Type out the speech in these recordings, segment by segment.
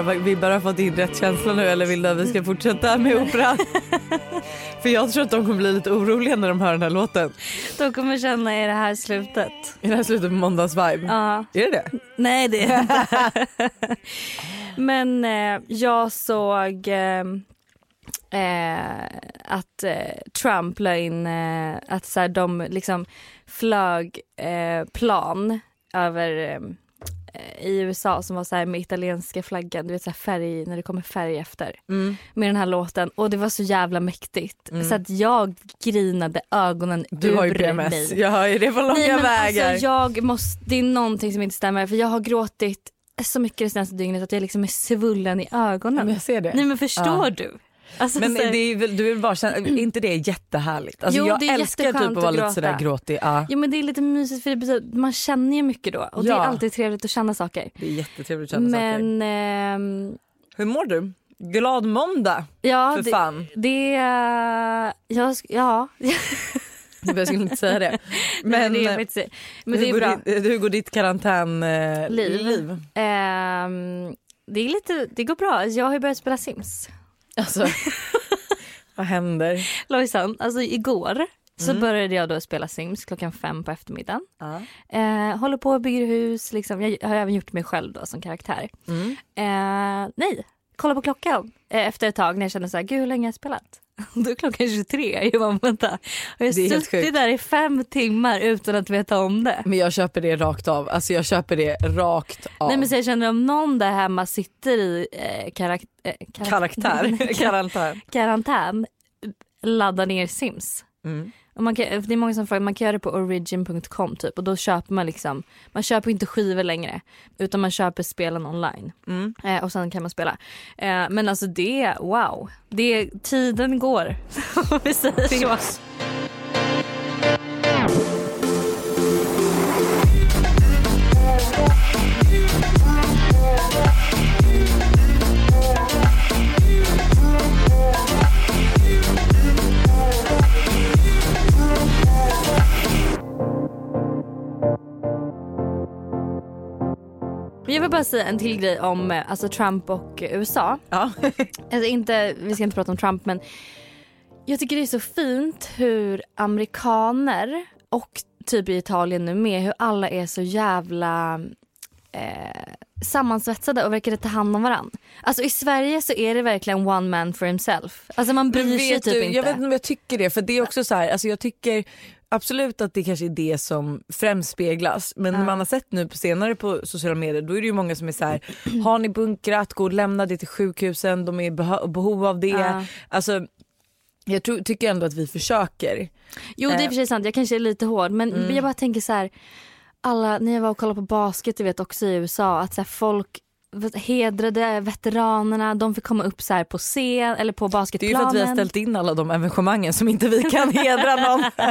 Att våra vibbar har fått in rätt känsla nu eller vill du att vi ska fortsätta med operan? För jag tror att de kommer bli lite oroliga när de hör den här låten. De kommer känna, är det här slutet? Är det här slutet på måndagsvibe? Ja. Är det det? Nej det är det inte. Men eh, jag såg eh, eh, att eh, Trump la in eh, att så här, de liksom flög eh, plan över eh, i USA som var så här med italienska flaggan, du vet så färg när det kommer färg efter. Mm. Med den här låten och det var så jävla mäktigt Mm. så att jag grinade ögonen Du har ju ur PMS. mig. Jag hör ju det på långa Nej, men vägar. Alltså, jag måste, det är någonting som inte stämmer för jag har gråtit så mycket det senaste dygnet att jag liksom är svullen i ögonen. Men jag ser det. Nej men förstår Ja. du? Alltså, Men här- det är väl, du vill bara känna, är inte det jättehärligt? Alltså Jo, jag det är älskar typ att vara lite sådär gråtig. Ja, Jo men det är lite mysigt för det betyder, man känner ju mycket då och det är Ja. alltid trevligt att känna saker. det är jättetrevligt att känna saker. Men ehm, Hur mår du? Glad måndag ja, för det, fan. det är, jag, ja. Jag skulle inte säga det. Men, Men, det är, eh, men det hur, är bra. går ditt, hur går ditt karantänliv? Liv. liv? Ehm, det, är lite, det går bra. Jag har börjat spela Sims. Alltså, vad händer? Lojsan, alltså igår så Mm. började jag då spela Sims klockan fem på eftermiddagen. Ja. Eh, håller på och bygger hus, liksom. jag har även gjort mig själv då som karaktär. Mm. Eh, nej, kolla på klockan eh, efter ett tag när jag kände så här, gud hur länge har jag spelat? Då är klockan 23. Jag bara, vänta. Har jag helt suttit där i fem timmar utan att veta om det? Men jag köper det rakt av. Alltså jag köper det rakt av. Nej men så jag känner om någon där hemma sitter i eh, karak- eh, karak- Karaktär. Karantän. karantän, ladda ner Sims. Mm. Och man kan, det är många som frågar, man kan göra det på origin.com typ och då köper man liksom, man köper inte skivor längre utan man köper spelen online Mm. eh, och sen kan man spela. Eh, men alltså det, wow, det, tiden går om vi säger så. Men jag vill bara säga en till grej om eh, alltså Trump och USA. Ja. Alltså inte, vi ska inte prata om Trump men jag tycker det är så fint hur amerikaner och typ i Italien nu med hur alla är så jävla eh, sammansvetsade och verkar ta hand om varandra. Alltså i Sverige så är det verkligen one man for himself. Alltså man bryr sig typ du, inte. Jag vet inte om jag tycker det för det är också så här, alltså jag tycker absolut att det kanske är det som främst speglas men när man har sett nu på senare på sociala medier då är det ju många som är så här, har ni bunkrat, gå och lämna det till sjukhusen, de är i beho- behov av det. Ja. Alltså jag tror, tycker ändå att vi försöker. Jo det är i Eh. och för sig sant, jag kanske är lite hård men Mm. jag bara tänker så här. Alla, när jag var och kollade på basket, du vet också i USA, att så folk hedrade veteranerna, de fick komma upp så här på scen eller på Det är ju basketplanen. för att vi har ställt in alla de evenemangen som inte vi kan hedra någon.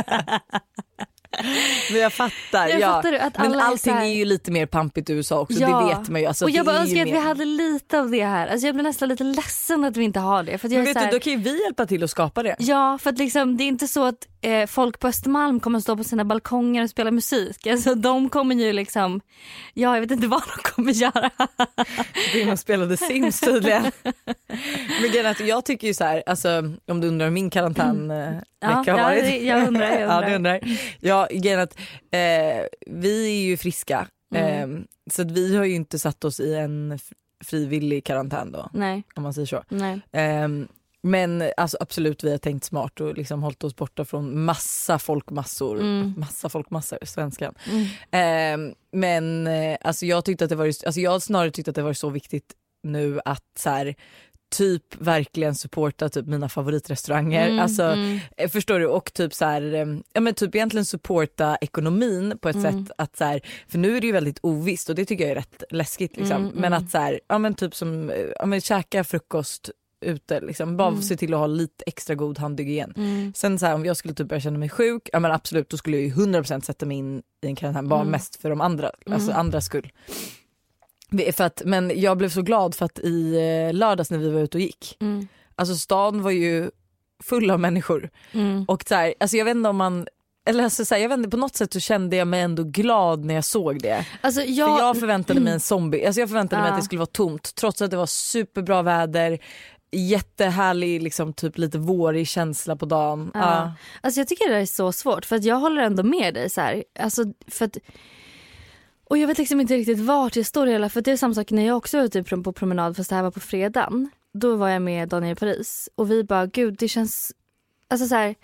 Men jag fattar. Jag ja. fattar att Men är allting så här- är ju lite mer pampigt i USA också, Ja. det vet man ju. Alltså, och jag bara är önskar att vi mer- hade lite av det här. Alltså jag blir nästan lite ledsen att vi inte har det. För jag Men är vet här, du, då kan ju vi hjälpa till att skapa det. Ja, för att liksom, det är inte så att eh, folk på Östermalm kommer att stå på sina balkonger och spela musik. Alltså de kommer ju liksom, ja jag vet inte vad de kommer göra. Och spelade Sims tydligen. Men jag tycker ju så här, alltså, om du undrar hur min karantänvecka Ja, har ja, varit. det- jag undrar, jag ja, undrar. du undrar. Ja, grejen att eh, vi är ju friska Mm. eh, så att vi har ju inte satt oss i en frivillig karantän då Nej, om man säger så. nej. Men alltså, absolut vi har tänkt smart och liksom hållit oss borta från massa folkmassor. Mm. Massa folkmassor, svenskan. Mm. Ehm, men eh, alltså, jag, tyckte att det var, alltså, jag snarare tyckt att det var så viktigt nu att så här, typ verkligen supporta typ mina favoritrestauranger. Mm, alltså, mm. eh, Förstår du? Och typ så här, eh, ja men typ egentligen supporta ekonomin på ett Mm. sätt att så här, för nu är det ju väldigt ovisst och det tycker jag är rätt läskigt liksom. Mm, Men mm. att så här, ja men typ som, eh, ja men käka frukost ute liksom. Bara Mm. se till att ha lite extra god handhygien. Mm. Sen så här, om jag skulle typ börja känna mig sjuk, ja men absolut då skulle jag ju 100% sätta mig in i en karantän bara Mm. mest för de andra, alltså Mm. andras skull. För att, men jag blev så glad för att i eh, lördags när vi var ute och gick, Mm. alltså stan var ju full av människor. Mm. Och så här, alltså jag vet inte om man eller alltså, så här, jag vet inte, på något sätt så kände jag mig ändå glad när jag såg det. Alltså, jag... För jag förväntade mig en zombie, alltså jag förväntade mig Ja. att det skulle vara tomt trots att det var superbra väder, jättehärlig liksom typ lite vårig känsla på dagen. Ja. Ja. Alltså jag tycker det där är så svårt för att jag håller ändå med dig så här. Alltså för att, och jag vet liksom inte riktigt vart jag står hela för det är samma sak när jag också var ute på promenad fast det här var på fredagen. Då var jag med Daniel Paris och vi bara gud det känns, alltså så här,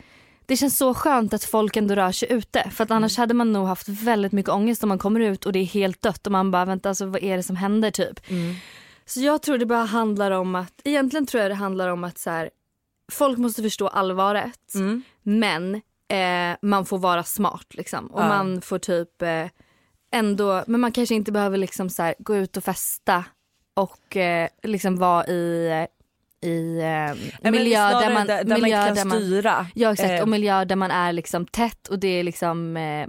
det känns så skönt att folk ändå rör sig ute för att annars hade man nog haft väldigt mycket ångest om man kommer ut och det är helt dött och man bara vänta alltså vad är det som händer typ. Mm. Så jag tror det bara handlar om att, egentligen tror jag det handlar om att så här, folk måste förstå allvaret Mm. men eh, man får vara smart liksom. Och Ja. man får typ eh, ändå, men man kanske inte behöver liksom så här, gå ut och festa och eh, liksom vara i, i eh, miljö där man, där, där miljö man kan där man styra. Ja exakt Eh, och miljö där man är liksom tätt och det är liksom, eh, eh,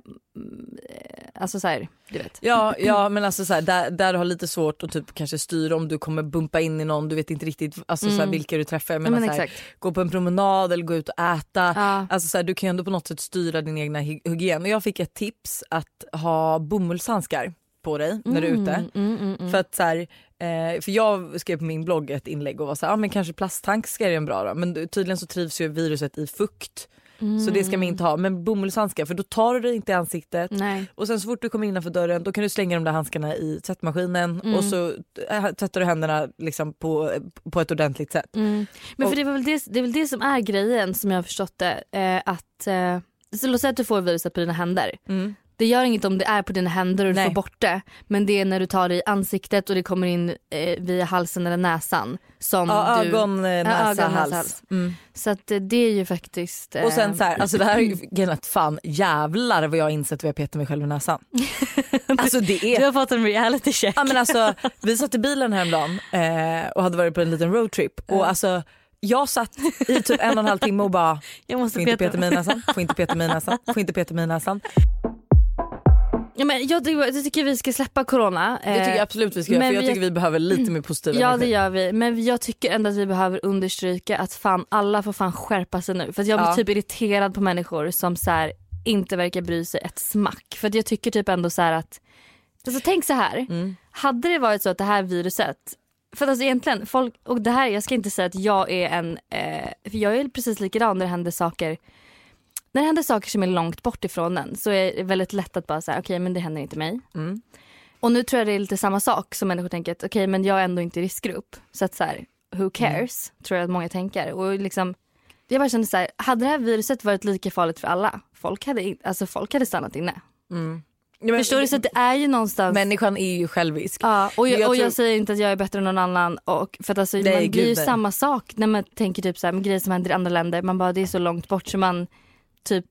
alltså så här, du vet. Ja, ja men alltså så här, där, där du har lite svårt att typ kanske styra om du kommer bumpa in i någon, du vet inte riktigt alltså, så här, Mm. vilka du träffar. Jag Ja, men så här, gå på en promenad eller gå ut och äta. Ja. Alltså, så här, du kan ju ändå på något sätt styra din egna hy- hygien. Och jag fick ett tips att ha bomullshandskar på dig när du är ute. Mm, mm, mm, mm. För att så här, eh, för jag skrev på min blogg ett inlägg och var så här, ah, men kanske plasthandskar är en bra då. Men tydligen så trivs ju viruset i fukt. Så det ska man inte ha. Men bomullshandskar för då tar du det inte i ansiktet. Nej. Och sen så fort du kommer innanför dörren då kan du slänga de där handskarna i tvättmaskinen Mm. och så äh, tvättar du händerna liksom på, på ett ordentligt sätt. Mm. Men Och- för det är, väl det, det är väl det som är grejen som jag har förstått det. Eh, att, eh, så låt säga att du får viruset på dina händer. Det gör inget om det är på dina händer och du Nej. får bort det. Men det är när du tar det i ansiktet och det kommer in eh, via halsen eller näsan. Som Ja, du... ögon, eh, näsa, ögon, hals. hals. Mm. Så att eh, det är ju faktiskt... Eh, Och sen så här, alltså det här är ju fan jävlar vad jag har insett vad jag petar mig själv i näsan. Alltså det är Du har fått en reality check. Ja, men alltså, vi satt i bilen häromdagen eh, och hade varit på en liten roadtrip och alltså jag satt i typ en och en halv timme och bara jag måste får inte peta mig i näsan, får inte peta mig i näsan, får inte peta mig i näsan. Ja, men jag, jag tycker vi ska släppa corona. Det tycker jag absolut vi ska göra men för jag vi- tycker vi behöver lite mer positiva Ja det energi. gör vi men jag tycker ändå att vi behöver understryka att fan alla får fan skärpa sig nu. För jag blir Ja. typ irriterad på människor som så här, inte verkar bry sig ett smack. För jag tycker typ ändå så här att, alltså tänk så här. Mm. Hade det varit så att det här viruset, för att alltså egentligen folk, och det här jag ska inte säga att jag är en, eh, för jag är precis likadan när det händer saker när det händer saker som är långt bort ifrån en så är det väldigt lätt att bara säga okej men det händer inte mig. Mm. Och nu tror jag det är lite samma sak som människor tänker att okej men jag är ändå inte i riskgrupp. Så att så här, who cares? Tror jag att många tänker. Och liksom, jag bara kände så här, hade det här viruset varit lika farligt för alla? Folk hade, in- alltså folk hade stannat inne. Mm. Men, Förstår du? Så det är ju någonstans Människan är ju självisk. Ja, och, jag, jag och jag tror- säger inte att jag är bättre än någon annan. Och, för att alltså, Nej, man, det är ju samma sak när man tänker typ så här, grejer som händer i andra länder. Man bara det är så långt bort så man typ,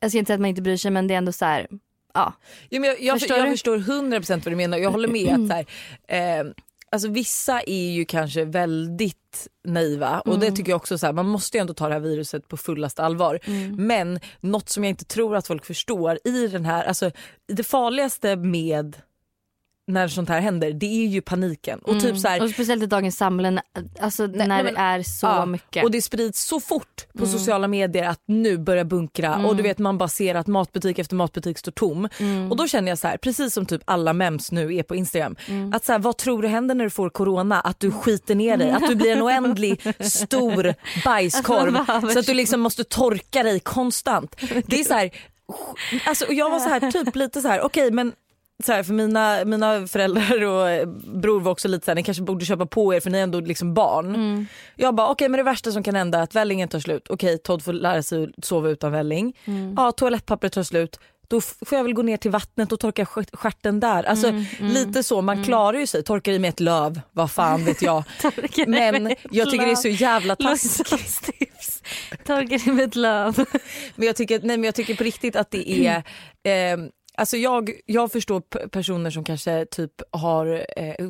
jag ska inte säga att man inte bryr sig men det är ändå så här, ja. Ja, men jag, jag, Förstår jag du? förstår 100% vad du menar jag håller med att så här, eh, alltså vissa är ju kanske väldigt naiva och det tycker jag också så här, man måste ju ändå ta det här viruset på fullaste allvar. Men något som jag inte tror att folk förstår i den här, alltså det farligaste med när sånt här händer det är ju paniken och typ så här, Och speciellt i dagens samhälle, alltså när nej, det men- är så Ja, mycket. Mm. Och det sprids så fort på sociala medier att nu börjar bunkra och du vet man bara ser att matbutik efter matbutik står tom. Mm. Och då känner jag så här, precis som typ alla mems nu är på Instagram, Mm. att så här, vad tror du händer när du får corona? Att du skiter ner dig, att du blir en oändlig stor bajskorv Alltså, så att du liksom måste torka dig konstant. Det är så här, alltså, och jag var så här typ lite så här, okej men så här, för mina, mina föräldrar och bror var också lite såhär, ni kanske borde köpa på er för ni är ändå liksom barn. Mm. Jag bara okej men det värsta som kan hända är att vällingen tar slut. Okej Todd får lära sig att sova utan välling. Mm. Ja toalettpappret tar slut. Då får jag väl gå ner till vattnet och torka stjärt- stjärten där. Alltså Mm, lite så, man klarar ju sig. Torkar i med ett löv, vad fan vet jag. Men jag tycker det är så jävla taskigt. Torkar med ett löv. Men jag tycker, nej, men jag tycker på riktigt att det är eh, Alltså jag, jag förstår personer som kanske typ har eh,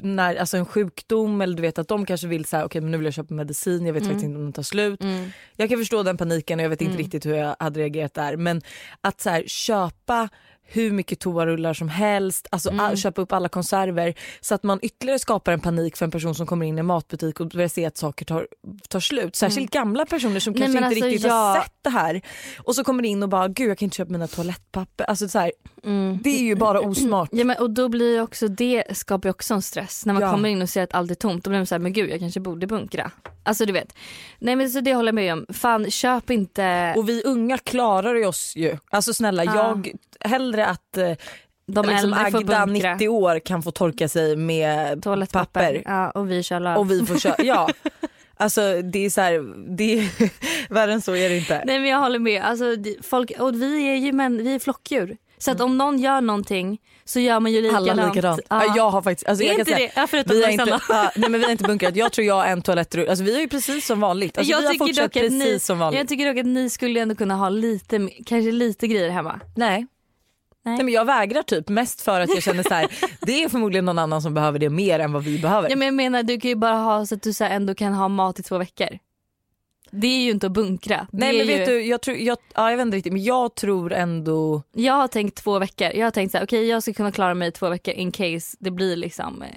när, alltså en sjukdom eller du vet att de kanske vill säga okej men nu vill jag köpa medicin, jag vet faktiskt inte om den tar slut. Jag kan förstå den paniken och jag vet inte riktigt hur jag hade reagerat där men att så här, köpa hur mycket toarullar som helst, alltså Mm. all, köpa upp alla konserver så att man ytterligare skapar en panik för en person som kommer in i en matbutik och börjar se att saker tar, tar slut. Särskilt gamla personer som Mm. Nej, kanske inte alltså, riktigt jag- har sett det här och så kommer in och bara gud jag kan inte köpa mina toalettpapper. Alltså, så här, Mm. det är ju bara osmart. Ja, men, och då blir också det skapar också en stress när man Ja. kommer in och ser att allt är tomt. Då blir man såhär, men gud jag kanske borde bunkra. Alltså du vet. Nej men så det håller jag med om. Fan köp inte Och vi unga klarar oss ju. Alltså snälla Ja. jag hellre att eh, de liksom Agda bunkra 90 år kan få torka sig med papper. Ja, och vi kör löv. och vi får köra. Ja. Alltså det är så här, det är, värre än så är det inte. Nej men jag håller med. Alltså, folk, och vi är ju män, vi är flockdjur. Så att om någon gör någonting så gör man ju likadant. Alla likadant. Ja. Ja. Jag har faktiskt, alltså är jag inte säga, det? Ja, förutom vi har, inte, ja, nej, men vi har inte bunkrat. Jag tror jag har en toalettrulle. Alltså vi har ju precis som vanligt. Alltså, jag, vi har fortsatt precis ni, som vanligt. jag tycker dock att ni skulle ändå kunna ha lite, kanske lite grejer hemma. Nej. Nej. Nej. men jag vägrar typ mest för att jag känner så här, det är förmodligen någon annan som behöver det mer än vad vi behöver. Ja, men jag menar du kan ju bara ha så att du så här, ändå kan ha mat i två veckor. Det är ju inte att bunkra. Det Nej är men ju... vet du, jag, tror, jag, ja, jag vet inte riktigt men jag tror ändå Jag har tänkt två veckor. Jag har tänkt så här, okej jag ska kunna klara mig i två veckor in case det blir liksom. eh,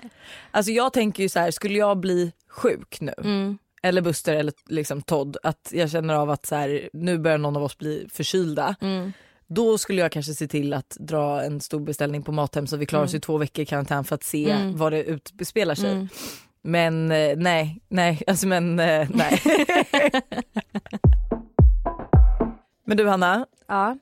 Alltså jag tänker ju så här, skulle jag bli sjuk nu, Mm. eller Buster eller liksom Todd, att jag känner av att så här, nu börjar någon av oss bli förkylda. Mm. Då skulle jag kanske se till att dra en stor beställning på Mathem så vi klarar oss i två veckor i karantän för att se Mm. vad det utspelar sig. Mm. Men eh, nej, nej, alltså men eh, nej. men du Hanna, Ja.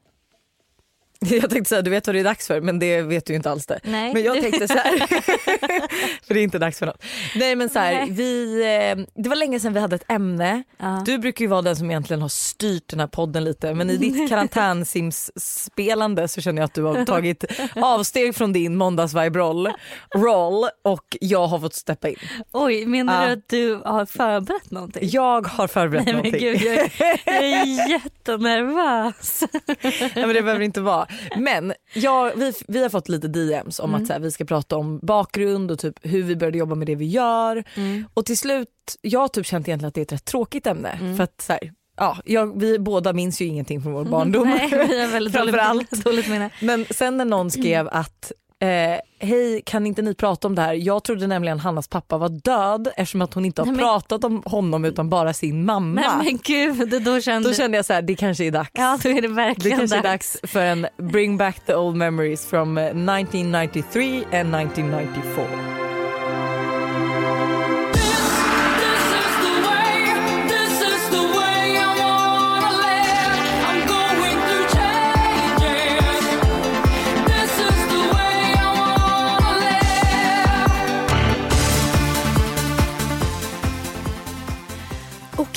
jag tänkte säga du vet vad det är dags för men det vet du ju inte alls det. Nej. Men jag tänkte så här, för det är inte dags för något. Nej men så här, vi, eh, det var länge sedan vi hade ett ämne. Ja. Du brukar ju vara den som egentligen har styrt den här podden lite men i ditt karantänsims-spelande så känner jag att du har tagit avsteg från din måndagsvibe-roll roll, och jag har fått steppa in. Oj, menar Ja. du att du har förberett någonting? Jag har förberett Nej men någonting. gud, jag, är- jag är jättenervös. Nej, men det behöver inte vara. Men jag, vi, vi har fått lite DMs om Mm. att så här, vi ska prata om bakgrund och typ hur vi började jobba med det vi gör. Mm. Och till slut, jag har typ känt egentligen att det är ett rätt tråkigt ämne. Mm. För att så här, ja, jag, vi båda minns ju ingenting från vår barndom. Nej, vi har väldigt dåligt, minne. Men sen när någon skrev att eh, hej kan inte ni prata om det här? Jag trodde nämligen Hannas pappa var död eftersom att hon inte har Nej, men- pratat om honom utan bara sin mamma. Nej men gud, då kände, Då kände jag så här, det kanske är dags. Ja då är det Det verkligen kanske är dags för en Bring back the old memories from eh, 1993 and 1994.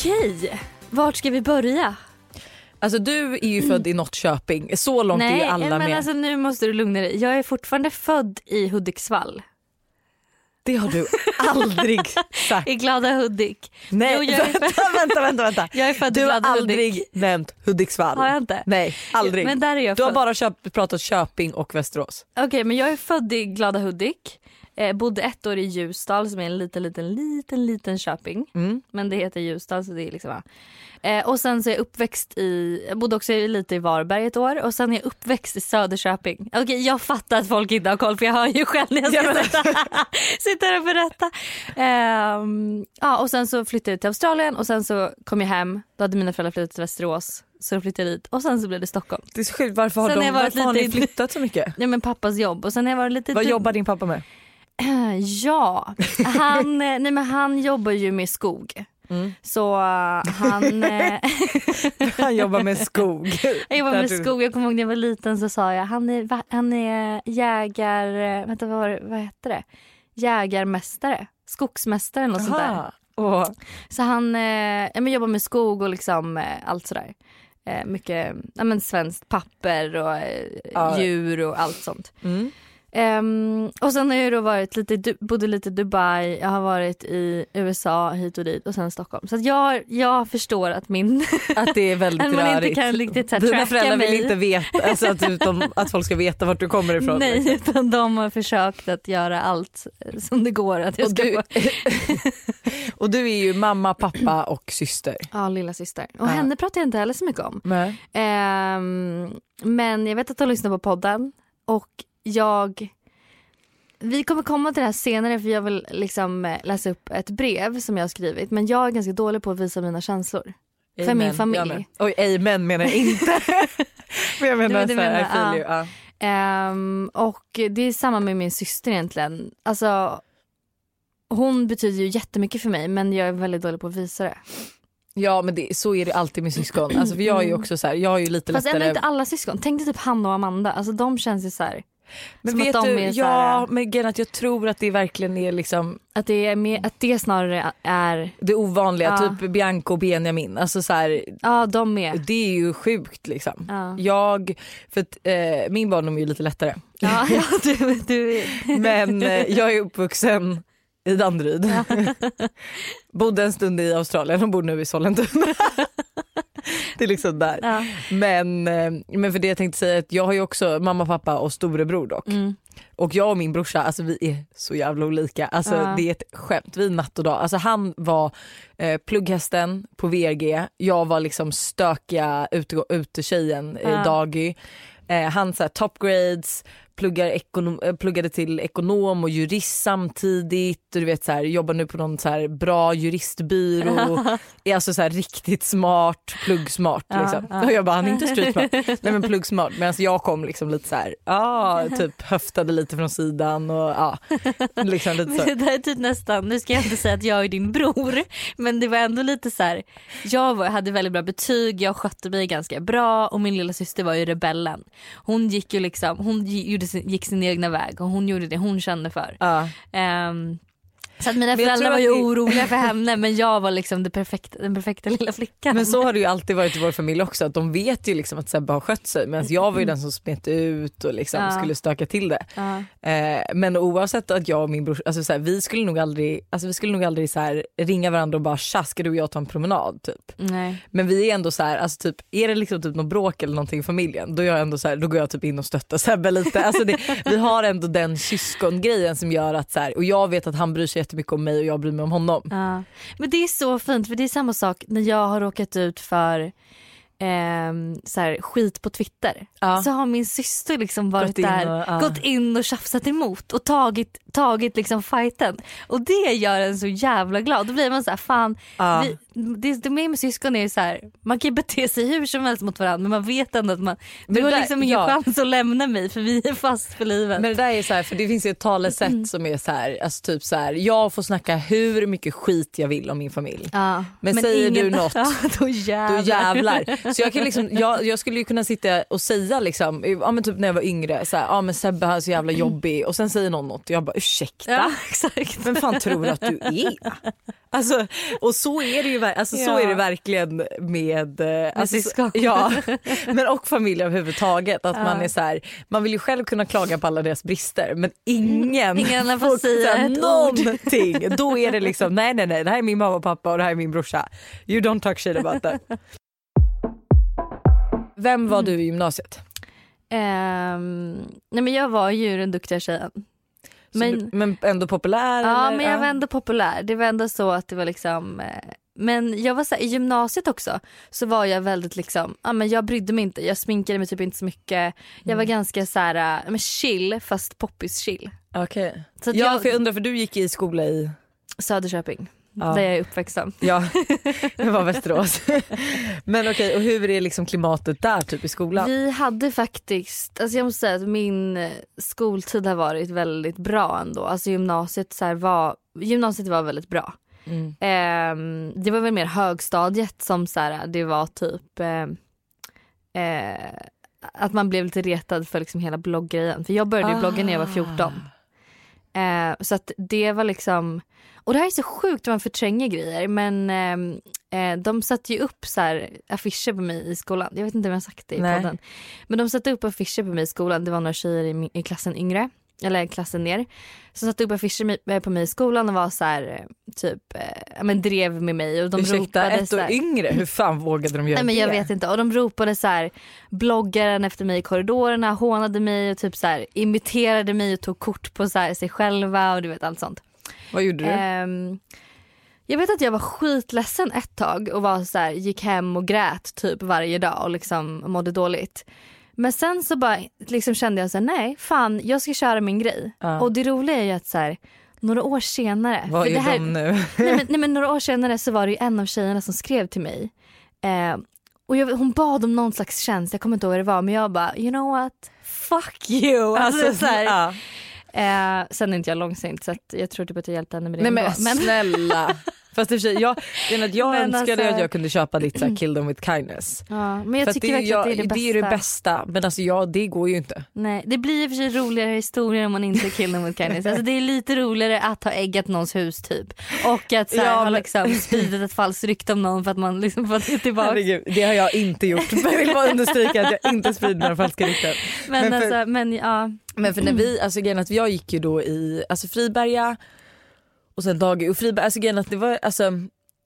Okej, vart ska vi börja? Alltså du är ju född i Norrköping, så långt är ju alla men med. alltså nu måste du lugna dig. Jag är fortfarande född i Hudiksvall. Det har du aldrig sagt. I glada Hudik. Nej Jo, jag vänta, vänta, vänta, vänta. Jag är född Du i har aldrig Hudik. nämnt Hudiksvall. Har jag inte? Nej, aldrig. Men där är jag du har bara köp, pratat Köping och Västerås. Okej men jag är född i glada Hudik. Eh, bodde ett år i Ljusdal som är en liten, liten, liten, liten Köping. Mm. Men det heter Ljusdal så det är liksom... ja. Eh, och sen så är jag uppväxt i, jag bodde också lite i Varberg ett år och sen är jag uppväxt i Söderköping. Okej jag fattar att folk inte har koll för jag hör ju själv när jag ska Ja, sitta, sitta här och berätta. Ehm, ja och sen så flyttade jag till Australien och sen så kom jag hem, då hade mina föräldrar flyttat till Västerås så då flyttade jag dit och sen så blev det Stockholm. Det är så sjukt, varför har, Sen har de, varför har lite ni i- flyttat så mycket? Nej men pappas jobb och sen har jag varit lite Vad jobbar din pappa med? Ja, han, eh, nej men han jobbar ju med skog. Mm. Så eh, han, eh, Han jobbar med skog. jag jobbar med skog. Jag kommer ihåg när jag var liten så sa jag han är, han är jägar, vänta vad, var vad heter det? Jägarmästare, skogsmästare eller sånt där. Och, Så han eh, ja, men jobbar med skog och liksom eh, allt sådär. Eh, mycket ja, men svenskt papper och eh, Ja. djur och allt sånt. mm. Ehm, och sen har jag då varit lite, bodde lite i Dubai, jag har varit i USA hit och dit och sen Stockholm. Så jag, jag förstår att min, Att det är väldigt att man inte rörigt. kan riktigt så här, Dina föräldrar mig. vill inte veta, alltså att, utom, att folk ska veta vart du kommer ifrån. Nej, liksom. utan de har försökt att göra allt som det går att jag Och ska du, och du är ju mamma, pappa och syster. Ja, lilla syster. Och Ja. henne pratar jag inte heller så mycket om. Ehm, men jag vet att de lyssnar på podden. och jag vi kommer komma till det här senare för jag vill liksom eh, läsa upp ett brev som jag har skrivit men jag är ganska dålig på att visa mina känslor. För Amen. min familj. Oj, amen menar jag inte. men jag menar du såhär, I menar, feel ja. you. Ja. Ehm, och det är samma med min syster egentligen. Alltså, hon betyder ju jättemycket för mig men jag är väldigt dålig på att visa det. Ja men det, så är det alltid med syskon. Alltså, för jag är ju också så här, jag har ju lite Fast ändå lättare. inte alla syskon. Tänk dig typ Hanna och Amanda. Alltså de känns ju så här, men som att vet de du, är så ja här- men grejen är att jag tror att det verkligen är liksom att det, är mer, att det snarare är, det ovanliga, Ja. typ Bianca och Benjamin. Alltså så här, ja de med. det är ju sjukt liksom. Ja. Jag, för att, eh, min barndom är ju lite lättare. Ja, ja, du, du, Men eh, jag är uppvuxen i Danderyd. Bodde en stund i Australien och bor nu i Sollentuna. det är liksom där. ja. Men, eh, men för det jag tänkte säga att jag har ju också mamma, pappa och storebror dock. Mm. Och jag och min brorsa, alltså vi är så jävla olika. Alltså Ja. det är ett skämt, vi är natt och dag. Alltså han var eh, plugghästen på VRG, jag var liksom stökiga ute, utetjejen i Ja. Dagy. Eh, han så här, top grades, pluggar ekonom, eh, pluggade till ekonom och jurist samtidigt. Och du vet så här, jobbar nu på någon så här bra juristbyrå. är alltså så här riktigt smart, pluggsmart liksom. ja. Och jag bara, han är inte streetsmart. Nej men pluggsmart. Medan jag kom liksom lite så här, ja typ höftade lite från sidan och ja. Liksom lite så. Det där är typ nästan, nu ska jag inte säga att jag är din bror men det var ändå lite så här. jag hade väldigt bra betyg, jag skötte mig ganska bra och min lilla syster var ju rebellen. Hon gick ju liksom, hon gjorde gick sin egna väg och hon gjorde det hon kände för. Ja. Ehm, så att mina föräldrar var ju det- oroliga för henne men jag var liksom det perfekta, den perfekta lilla flickan. Men så har det ju alltid varit i vår familj också att de vet ju liksom att Sebbe har skött sig medan jag var ju den som smet ut och liksom Ja. skulle stöka till det. ja. Eh, men oavsett att jag och min bror, alltså så här, vi skulle nog aldrig, alltså vi skulle nog aldrig så här, ringa varandra och bara tja ska du och jag ta en promenad typ. Nej. Men vi är ändå så här, alltså typ, är det liksom typ något bråk eller någonting i familjen då, jag ändå så här, då går jag typ in och stöttar Sebbe lite. Alltså det, vi har ändå den syskongrejen som gör att så här, och jag vet att han bryr sig jättemycket om mig och jag bryr mig om honom. Ja. Men det är så fint för det är samma sak när jag har råkat ut för ehm, så här, skit på Twitter. Ja. Så har min syster liksom varit Gått in där, och- ja. gått in och tjafsat emot och tagit, tagit liksom fighten. Och det gör en så jävla glad. Då blir man så här, fan, vi, det, det med med syskon är så här, man kan ju bete sig hur som helst mot varandra men man vet ändå att man, du Men har där- liksom ingen ja. chans att lämna mig för vi är fast för livet. Men det där är så här, för det finns ju ett talesätt Mm. som är så här, alltså typ så här, jag får snacka hur mycket skit jag vill om min familj. ja. Men säger du ingen- något, ja, då jävlar. Då jävlar. Så jag, kan liksom, jag, jag skulle ju kunna sitta och säga liksom, ja, men typ när jag var yngre, så här, ja, men Sebbe är så jävla jobbig och sen säger någon något och jag bara ursäkta? Ja exakt. Vem fan tror du att du är? Alltså, och så är det ju alltså, så Ja. är det verkligen med, eh, alltså, så- syskon. Ja, men och familj överhuvudtaget. Att Ja. man är så här, man vill ju själv kunna klaga på alla deras brister men ingen, Ingen får säga så ett ord. någonting. Då är det liksom nej nej nej det här är min mamma och pappa och det här är min brorsa. You don't talk shit about that. Vem var du i gymnasiet? Ehm, nej men jag var ju den duktiga tjejen. Så Men- du, men ändå populär? Ja eller? men jag var ändå populär. Det var ändå så att det var liksom eh, men jag var så här, i gymnasiet också så var jag väldigt liksom, ja men jag brydde mig inte, jag sminkade mig typ inte så mycket. Jag Mm. var ganska så här, men chill fast poppis chill. Okej. Så att Ja jag, för jag undrar för du gick i skola i Söderköping, Ja. där jag är uppväxten. Ja, det var Västerås. Men okej, och hur är liksom klimatet där typ i skolan? Vi hade faktiskt, alltså jag måste säga att min skoltid har varit väldigt bra ändå. Alltså gymnasiet, så var, gymnasiet var väldigt bra. Mm. Ehm, det var väl mer högstadiet som så här, det var typ eh, eh, att man blev lite retad för liksom hela blogggrejen. För jag började ju blogga när jag var 14. Eh, så att det var liksom, och det här är så sjukt hur man förtränger grejer men ehm, eh, de satte ju upp så här affischer på mig i skolan. Jag vet inte om jag har sagt det i Nej. podden. Men de satte upp affischer på mig i skolan. Det var några tjejer i, min, i klassen yngre. Eller klassen ner. Som satte upp affischer eh, på mig i skolan och var så här, eh, typ, eh, ja, men drev med mig. Och de Ursäkta, ropade ett så år här, yngre, hur fan vågade de göra Nej men jag det? vet inte och de ropade så här bloggaren efter mig i korridorerna, hånade mig och typ så här imiterade mig och tog kort på så här, sig själva och du vet allt sånt. Vad gjorde du? Ehm, jag vet att jag var skitledsen ett tag och var så gick hem och grät typ varje dag och liksom mådde dåligt. Men sen så bara liksom kände jag så här, nej fan jag ska köra min grej. Ja. Och det roliga är ju att så här, några år senare. Vad är det här, de nu? nej, men, nej men några år senare så var det ju en av tjejerna som skrev till mig. Eh, och jag, hon bad om någon slags tjänst, jag kommer inte ihåg vad det var men jag bara you know what, fuck you. Alltså, så här, ja. eh, sen är inte jag långsint så jag tror typ att jag hjälpte henne med det Nej men, men snälla. Fast i och för sig, jag, jag, jag Men önskade alltså- att jag kunde köpa ditt så här, kill them with kindness. Ja, men jag För tycker det, verkligen jag, att det är det bästa. det är det bästa men alltså ja, det går ju inte. Nej, det blir i och för sig roligare historier om man inte kill them with kindness. Alltså, det är lite roligare att ha äggat någons hus typ. Och att så här, Ja, ha men- liksom, spridit ett falskt rykte om någon för att man liksom fått det tillbaka. Herregud, det har jag inte gjort. Men jag vill bara understryka att jag inte sprider några falska rykten. Men, men för- alltså, men ja. Men för när vi, alltså grejen att jag gick ju då i alltså Friberga och sen Dagi och Friberga, alltså grejen att det var, alltså,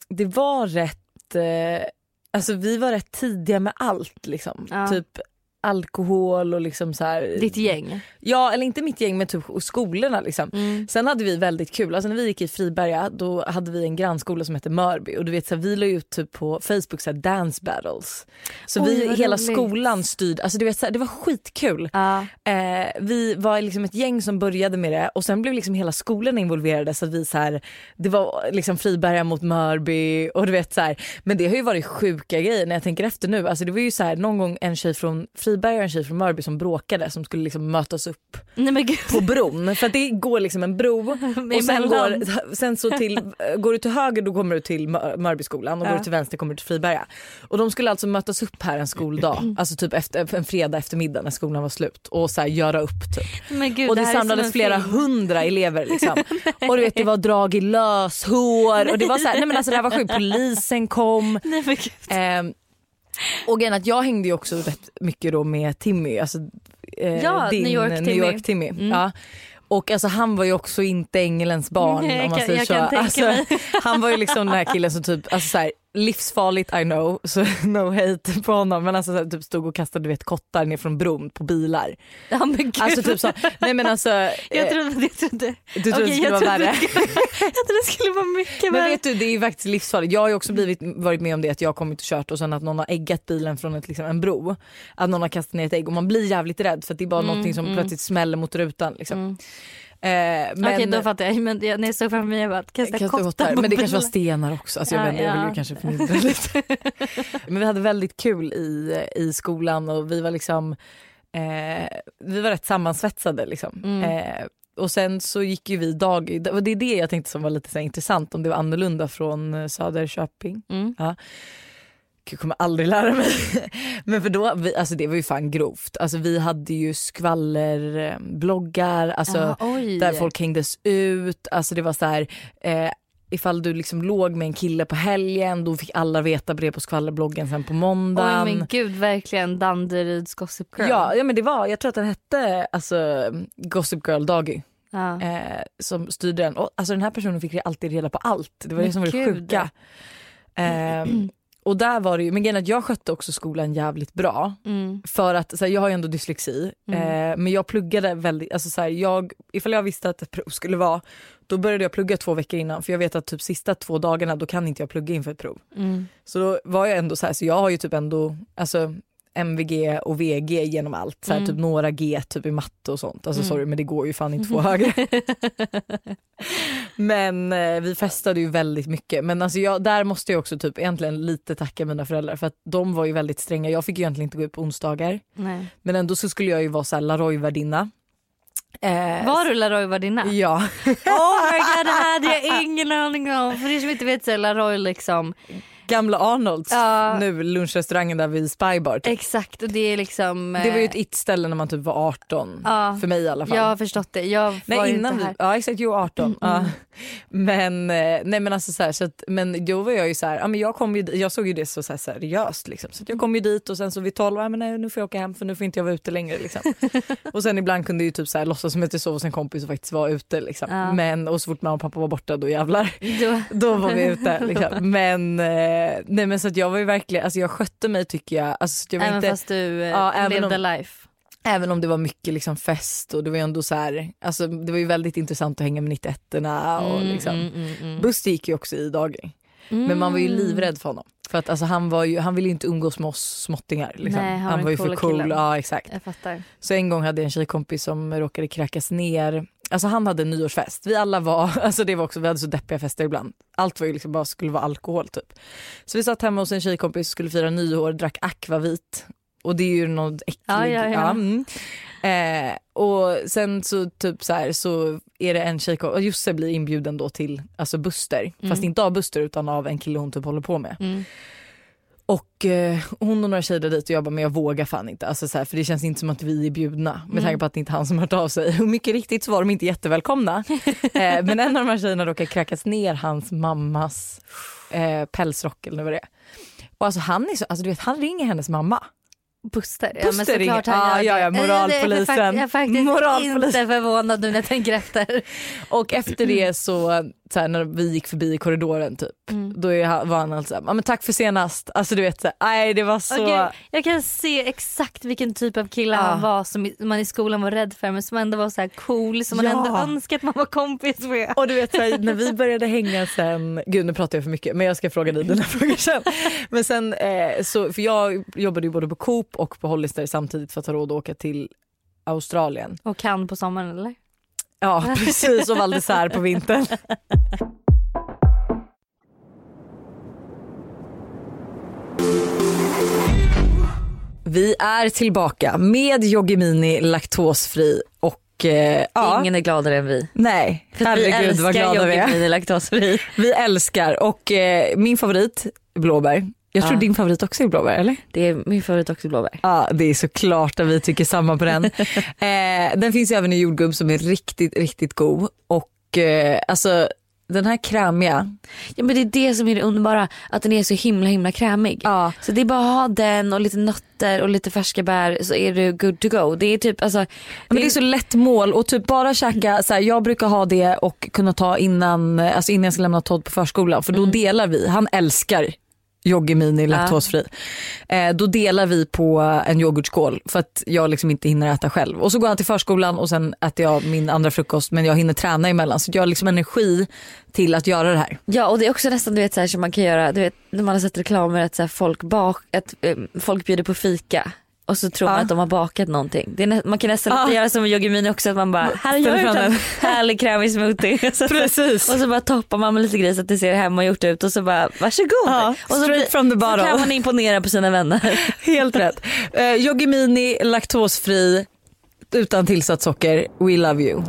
det var rätt, eh, alltså vi var rätt tidiga med allt liksom. Ja. Typ alkohol och liksom så här. Ditt gäng. Ja eller inte mitt gäng men typ skolorna liksom. Mm. Sen hade vi väldigt kul, alltså när vi gick i Friberga då hade vi en grannskola som hette Mörby och du vet så här, vi la ut typ på Facebook så här, dance battles. Så Oj, vi, hela roligt. skolan styrde, alltså du vet så här, det var skitkul. Ja. Eh, vi var liksom ett gäng som började med det och sen blev liksom hela skolan involverade så att vi så här, det var liksom Friberga mot Mörby och du vet så här, men det har ju varit sjuka grejer när jag tänker efter nu. Alltså det var ju så här någon gång en tjej från Friberga och en tjej från Mörby som bråkade som skulle liksom mötas upp Nej på bron för det går liksom en bro och sen, går, sen så till, går du till höger då kommer du till Mör- Mörbyskolan och går Ja. du till vänster kommer du till Friberga. Och de skulle alltså mötas upp här en skoldag, alltså typ efter, en fredag eftermiddag när skolan var slut och så här göra upp typ. Gud, och det, som samlades flera film. hundra elever liksom. och du vet det var drag i löshår och det var så här, nej men alltså det här var sjukt, polisen kom. Nej. Ehm, och är att jag hängde ju också rätt mycket då med Timmy, alltså eh, Ja, din New York New Timmy. York Timmy. Mm. Ja. Och alltså han var ju också inte ängelns barn Nej, om man säger så. alltså, han var ju liksom den här killen som typ, alltså så här, livsfarligt I know, så no hate på honom men alltså här, typ stod och kastade du vet, kottar ner från bron på bilar. Ja men gud. Alltså typ så, nej men alltså. jag eh, trodde, jag trodde, du trodde Okej, det skulle jag vara värre? jag trodde det skulle vara mycket Men värre. vet du det är faktiskt livsfarligt. Jag har ju också blivit, varit med om det att jag har kommit och kört och sen att någon har äggat bilen från ett, liksom, en bro. Att någon har kastat ner ett ägg och man blir jävligt rädd för att det är bara Mm, någonting som mm. plötsligt smäller mot rutan. Liksom. Mm. Eh, men, Okej då fattar jag. Men jag, när jag såg framför mig jag bara kasta kottar Men det kanske var stenar också. Alltså jag, Ja, vet, inte, jag vill ja. ju kanske förmildra lite. Men vi hade väldigt kul i, i skolan och vi var liksom eh, vi var rätt sammansvetsade. Liksom. Mm. Eh, och sen så gick ju vi dag, det är det jag tänkte som var lite så intressant om det var annorlunda från eh, Söderköping. Mm. Gud, jag kommer aldrig lära mig. Men för då, vi, alltså det var ju fan grovt. Alltså vi hade ju skvallerbloggar, alltså oj. där folk hängdes ut. Alltså det var så här, eh, ifall du liksom låg med en kille på helgen då fick alla veta det på skvallerbloggen sen på måndagen. Oj men gud verkligen Danderyds Gossip Girl. Ja, ja men det var, jag tror att den hette alltså, Gossip Girl Daggy Ja. eh, som styrde den. Och, alltså den här personen fick alltid reda på allt. Det var Men det som var det sjuka. Eh, och där var det ju, men grejen att jag skötte också skolan jävligt bra. Mm. För att så här, jag har ju ändå dyslexi Mm. eh, men jag pluggade väldigt, alltså så här, jag, ifall jag visste att ett prov skulle vara då började jag plugga två veckor innan för jag vet att typ sista två dagarna då kan inte jag plugga inför ett prov. Mm. Så då var jag ändå så här, så jag har ju typ ändå alltså MVG och VG genom allt. Så här, Mm. Typ några G typ i matte och sånt. Alltså Mm. sorry men det går ju fan inte två högre. men eh, vi festade ju väldigt mycket. Men alltså jag, där måste jag också typ egentligen lite tacka mina föräldrar för att de var ju väldigt stränga. Jag fick ju egentligen inte gå ut på onsdagar. Nej. Men ändå så skulle jag ju vara så här Laroy-värdinna. Eh, Var du Laroy värdinna? Ja. Oh my god det hade jag ingen aning om. För er som inte vet så är Laroy liksom Gamla Arnolds, Ja. nu lunchrestaurangen där vid Spybar. Typ. exakt och det är liksom. Det var ju ett eh, it-ställe när man typ var 18. Ja. För mig i alla fall. Jag har förstått det. Jag Nej innan vi, ja exakt, var 18. Mm, Ja. mm. Men, eh, nej men alltså så här, så att, men då var jag ju så här, ja, men jag, kom ju, jag såg ju det så, så här seriöst liksom. Så jag kom ju dit och sen så vid 12, ja, men nej, nu får jag åka hem för nu får inte jag vara ute längre liksom. och sen ibland kunde jag ju typ så här, låtsas som att jag sov hos en kompis och faktiskt var ute liksom. Men och så fort mamma och pappa var borta då jävlar. Då, Då var vi ute liksom. Men, eh, nej men så att jag var ju verkligen, alltså jag skötte mig tycker jag. Alltså, jag var även inte, fast du eh, Ja, även levde om- life. Även om det var mycket liksom fest och det var ju ändå så här, alltså det var ju väldigt intressant att hänga med 91 och Mm, liksom. mm, mm, mm. Buster gick ju också i Mm. men man var ju livrädd för honom. För att alltså, han, var ju, han ville ju inte umgås med oss småttingar. Liksom. Nej, han var han den var ju för cool. killen. Ja, exakt. Jag fattar. Så en gång hade jag en tjejkompis som råkade kräkas ner. Alltså han hade en nyårsfest. Vi alla var, alltså det var också, vi hade så deppiga fester ibland. Allt var ju liksom bara skulle vara alkohol typ. Så vi satt hemma hos en tjejkompis, skulle fira nyår, drack akvavit. Och det är ju något äckligt. Ja, ja, ja. mm. eh, och sen så typ så här så är det en tjejkompis, och Josse blir inbjuden då till alltså Buster. Fast inte av Buster utan av en kille hon typ håller på med. Mm. Och eh, hon och några tjejer dit och jag bara, men jag vågar fan inte. Alltså, så här, för det känns inte som att vi är bjudna med tanke på att det inte är han som har hört av sig. Och mycket riktigt så var de inte jättevälkomna. eh, men en av de här tjejerna råkade kräkas ner hans mammas eh, pälsrock eller vad det är. Och alltså han är så, alltså du vet han ringer hennes mamma. Buster, ja, men Buster såklart han Ja, ja, moralpolisen. Jag är faktiskt Moralpolisen. inte förvånad nu när jag tänker efter. Och efter det så, så här, när vi gick förbi i korridoren typ, då är han, var han alltså ja men tack för senast. Alltså du vet så nej det var så. Okej, jag kan se exakt vilken typ av kille Ja. han var som man i skolan var rädd för men som ändå var så här cool som man Ja. ändå önskar att man var kompis med. Och du vet så här, när vi började hänga sen, gud nu pratar jag för mycket men jag ska fråga dig dina frågor sen. Men sen eh, så, för jag jobbade ju både på Coop och på Hollister samtidigt för att ha råd att åka till Australien. Och kan på sommaren eller? Ja precis och Val d'Isère på vintern. Vi är tillbaka med Yoggi Mini laktosfri och eh, ja, Ingen är gladare än vi. nej För herregud vad glada vi är. Vi laktosfri. Vi älskar och eh, min favorit blåbär. Jag tror Ja. din favorit också är blåbär eller? Det är min favorit också blåbär. Ja det är såklart att vi tycker samma på den. eh, den finns ju även i jordgubb som är riktigt riktigt god och eh, alltså den här krämiga. Ja men det är det som är det underbara, att den är så himla himla krämig. Ja. Så det är bara att ha den och lite nötter och lite färska bär så är du good to go. Det är typ alltså. Men det är så lätt mål och typ bara käka, så här, jag brukar ha det och kunna ta innan, alltså innan jag ska lämna Todd på förskolan för då delar vi, han älskar Yoggi Mini laktosfri. Eh, då delar vi på en yoghurtskål för att jag liksom inte hinner äta själv. Och så går han till förskolan och sen äter jag min andra frukost men jag hinner träna emellan så jag har liksom energi till att göra det här. Ja och det är också nästan du vet så här som man kan göra, du vet när man har sett reklamer att så här, folk, bak, att, eh, folk bjuder på fika. Och så tror man Ja. att de har bakat någonting. Det är nä- man kan nästan Ja. göra som med Yoggi Mini också att man bara, här har Ställer jag gjort en härlig krämig smoothie. Så- Precis. Och så bara toppar man med lite gris att det ser hemmagjort ut och så bara varsågod. Ja, och så, straight from the så bottle. kan man imponera på sina vänner. Helt rätt. Eh, Yoggi Mini laktosfri utan tillsatt socker. We love you.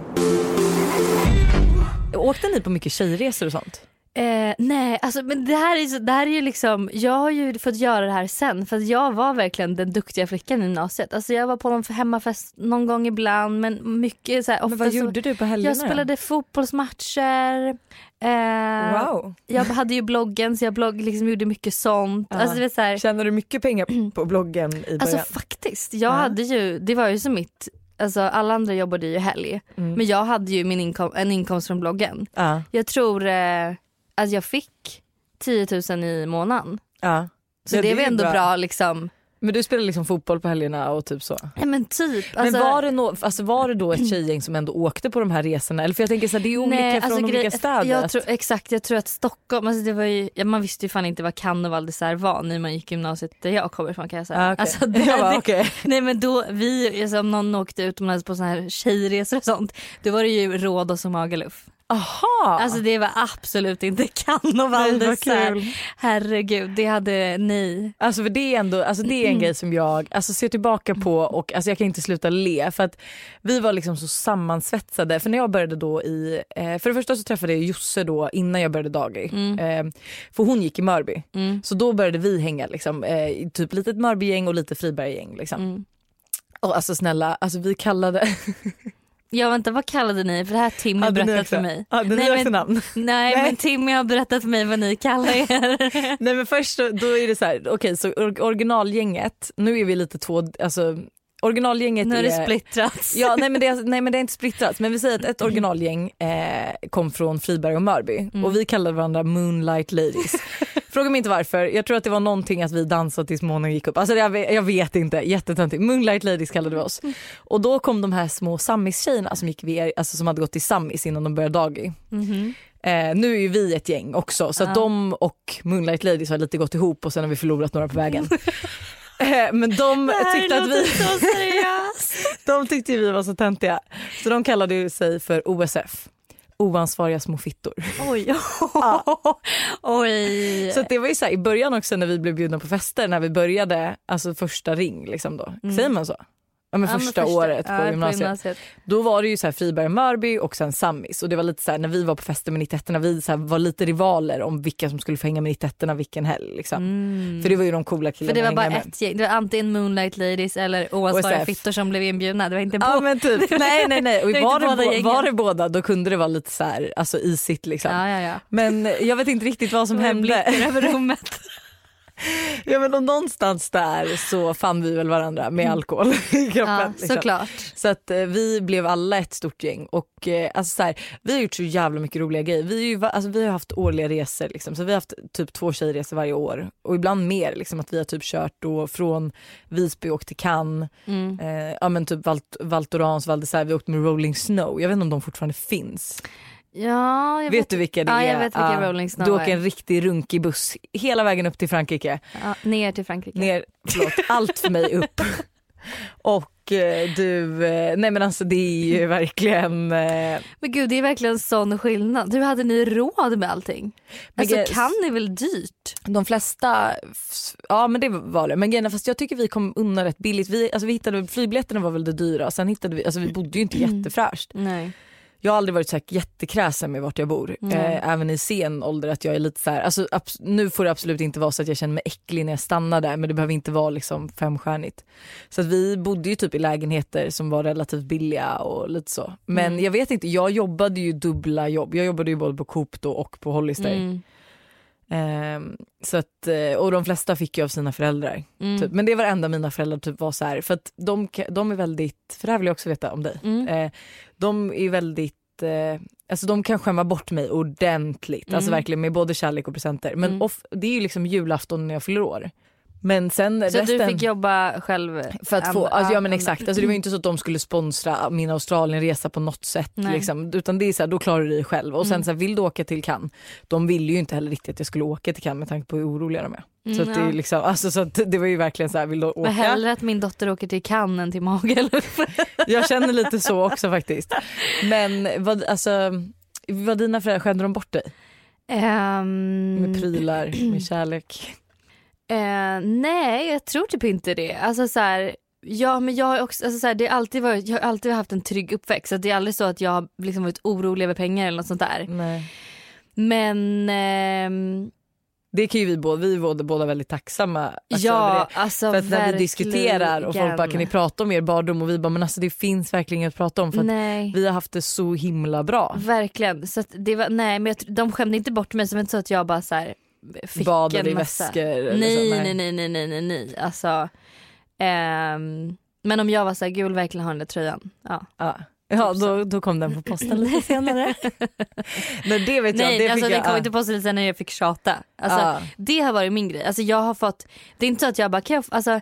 Åkte ni på mycket tjejresor och sånt? Eh, nej, alltså, men det här, är så, det här är ju liksom, jag har ju fått göra det här sen för jag var verkligen den duktiga flickan i gymnasiet. Alltså jag var på någon hemmafest någon gång ibland men mycket så här, ofta så, du på helgerna? Jag spelade fotbollsmatcher. Eh, Wow. Jag hade ju bloggen så jag blogg, liksom gjorde mycket sånt. Ja. Alltså, du vet, så här, Tjänar du mycket pengar på bloggen i början? alltså faktiskt, jag Ja. hade ju, det var ju som mitt, alltså alla andra jobbade ju helg. Mm. Men jag hade ju min inkom, en inkomst från bloggen. ja. Jag tror eh, att jag fick 10 000 i månaden. Ja. Så Ja, det är är väl ändå bra. bra. liksom. Men du spelar liksom fotboll på helgerna och typ så? Ja men typ. Alltså, men var det, no, alltså var det då ett tjejgäng som ändå åkte på de här resorna? Eller för jag tänker så här, det är ju olika nej, från alltså, olika grej- städer. Jag tror, exakt, jag tror att Stockholm, alltså det var ju, ja, man visste ju fan inte vad Cannes och Val var när man gick gymnasiet där jag kommer ifrån kan jag säga. Ja, okej. alltså, det, Jag bara, det, okej. Nej men då, vi, alltså, om någon åkte utomlands på såna här tjejresor och sånt, då var det ju Rhodos och Magaluf. Aha! Alltså det var absolut inte Cannes och Val Nej, vad d'Isère. kul. Herregud, det hade ni. Alltså för det är ändå, alltså det är en grej som jag alltså ser tillbaka på och alltså jag kan inte sluta le för att vi var liksom så sammansvetsade för när jag började då i, eh, för det första så träffade jag Josse då innan jag började Dagny. Eh, för hon gick i Mörby. Mm. Så då började vi hänga liksom, eh, typ litet Mörby-gäng och lite Friberg-gäng. Liksom. Mm. Och alltså snälla, alltså vi kallade... Ja vänta vad kallade ni? För det här har Timmy ni berättat också- för mig. Hade ni Nej, också men- namn? Nej, Nej. men Timmy har berättat för mig vad ni kallar er. Nej men först då, då är det så här, okej så or- originalgänget, nu är vi lite två, alltså originalgänget nu är är... det splittrats. Ja, nej, men det, är- nej men det är inte splittrats men vi säger att ett originalgäng eh, kom från Friberg och Mörby och vi kallade varandra Moonlight Ladies. Fråga mig inte varför, jag tror att det var någonting att vi dansade tills månen gick upp. Alltså jag, vet- jag vet inte, jättetöntigt. Moonlight Ladies kallade vi oss. Och då kom de här små sammis-tjejerna som, gick vid, alltså, som hade gått i sammis innan de började dagi. Mhm. Eh, nu är ju vi ett gäng också så att de och Moonlight Ladies har lite gått ihop och sen har vi förlorat några på vägen. eh, men de tyckte att vi, de tyckte vi var så töntiga så de kallade sig för OSF. Oansvariga små fittor. Oj. Oj. Så det var ju så här, i början också när vi blev bjudna på fester när vi började, alltså första ring liksom då. Mm. Säger man så? Ja men Ja, men första, året på ja, gymnasiet. Då var det ju så här Friberg Mörby och sen Sammis och det var lite så här när vi var på fester med 91 vi så här var lite rivaler om vilka som skulle få hänga med 91 vilken helg liksom. Mm. För det var ju de coola killarna För det var bara med. ett gäng, det var antingen Moonlight Ladies eller oansvariga fittor som blev inbjudna. Det var inte Ja på. men typ, nej nej nej. Och Det var var, det, båda var det båda då kunde det vara lite så här, alltså isigt liksom. Ja, ja, ja. Men jag vet inte riktigt vad som hände. Över rummet. Ja men någonstans där så fann vi väl varandra med alkohol i kroppen. Ja, liksom. såklart. Så att eh, vi blev alla ett stort gäng och eh, alltså så här, vi har gjort så jävla mycket roliga grejer. Vi, ju, alltså, vi har haft årliga resor liksom, så vi har haft typ två tjejresor varje år och ibland mer liksom att vi har typ kört då från Visby och till Cannes, Mm. eh, ja men typ Val, Val Thorens, Val d'Isère, vi har åkt med Rolling Snow. Jag vet inte om de fortfarande finns. Ja, jag vet, vet, du vilka det ja, är? jag vet vilka Rolling Snow Du åker en riktig runkig buss hela vägen upp till Frankrike. ja, ner till Frankrike. Ner, förlåt, allt för mig upp. Och eh, du, eh, nej men alltså det är ju verkligen eh, Men gud det är verkligen sån skillnad. Hur hade ni råd med allting? Alltså Men- kan ni väl dyrt? De flesta, ja men det var det. Men grejen fast jag tycker vi kom undan rätt billigt. Vi, alltså vi hittade, flygbiljetterna var väl det dyra, sen hittade vi, alltså vi bodde ju inte jättefräscht. Nej. Jag har aldrig varit så här jättekräsen med vart jag bor. Mm. Eh, även i sen ålder att jag är lite så här, alltså, nu får det absolut inte vara så att jag känner mig äcklig när jag stannar där men det behöver inte vara liksom femstjärnigt. Så att vi bodde ju typ i lägenheter som var relativt billiga och lite så. Men Mm. jag vet inte, jag jobbade ju dubbla jobb. Jag jobbade ju både på Coop då och på Hollister. Mm. Ehm, så att, eh, och de flesta fick ju av sina föräldrar. Mm. Typ. Men det var det enda mina föräldrar typ var så här, för att de, de är väldigt, för det här vill jag också veta om dig. Mm. Eh, de är väldigt, eh, alltså de kan skämma bort mig ordentligt, alltså Mm. verkligen med både kärlek och presenter. Men Mm. off, det är ju liksom julafton när jag fyller år. Men sen Så resten, du fick jobba själv? för att få, an- alltså, ja men exakt, alltså, det var ju inte så att de skulle sponsra min Australienresa på något sätt. Liksom, utan det är så här, då klarar du dig själv. Och sen Mm. så här, vill du åka till Cannes, de ville ju inte heller riktigt att jag skulle åka till Cannes med tanke på hur oroliga de är. Mm, så att det, är liksom, alltså, så det var ju verkligen så här, vill du åka? Men hellre att min dotter åker till Cannes än till Magaluf. Jag känner lite så också faktiskt. Men vad, alltså, vad dina föräldrar, skämde de bort dig? Ehm, Med prylar, med kärlek? Eh, nej, jag tror typ inte det. Alltså så här, ja, men jag har också, alltså så här, det har alltid varit, jag har alltid haft en trygg uppväxt. Så det är aldrig så att jag har liksom varit orolig över pengar eller något sånt där. Nej. Men ehm, Det kan ju vi båda, vi är båda, väldigt tacksamma alltså, ja, det. alltså För att när vi diskuterar och folk bara kan ni prata om er barndom och vi bara men alltså det finns verkligen inget att prata om för vi har haft det så himla bra. Verkligen. Så det var, nej men jag, de skämde inte bort mig som inte så att jag bara så här, fick Badade en i massa. väskor eller Nej, så, nej nej nej nej nej nej. Alltså, ehm, men om jag var så här, gud vill verkligen ha den där tröjan. Ja. Ja, ja då, då kom den på posten lite senare. nej det vet jag, Nej det alltså fick den kom jag, inte på sig sen när jag fick tjata. Alltså, ja. Det har varit min grej. Alltså, jag har fått, det är inte så att jag bara, kan jag, alltså,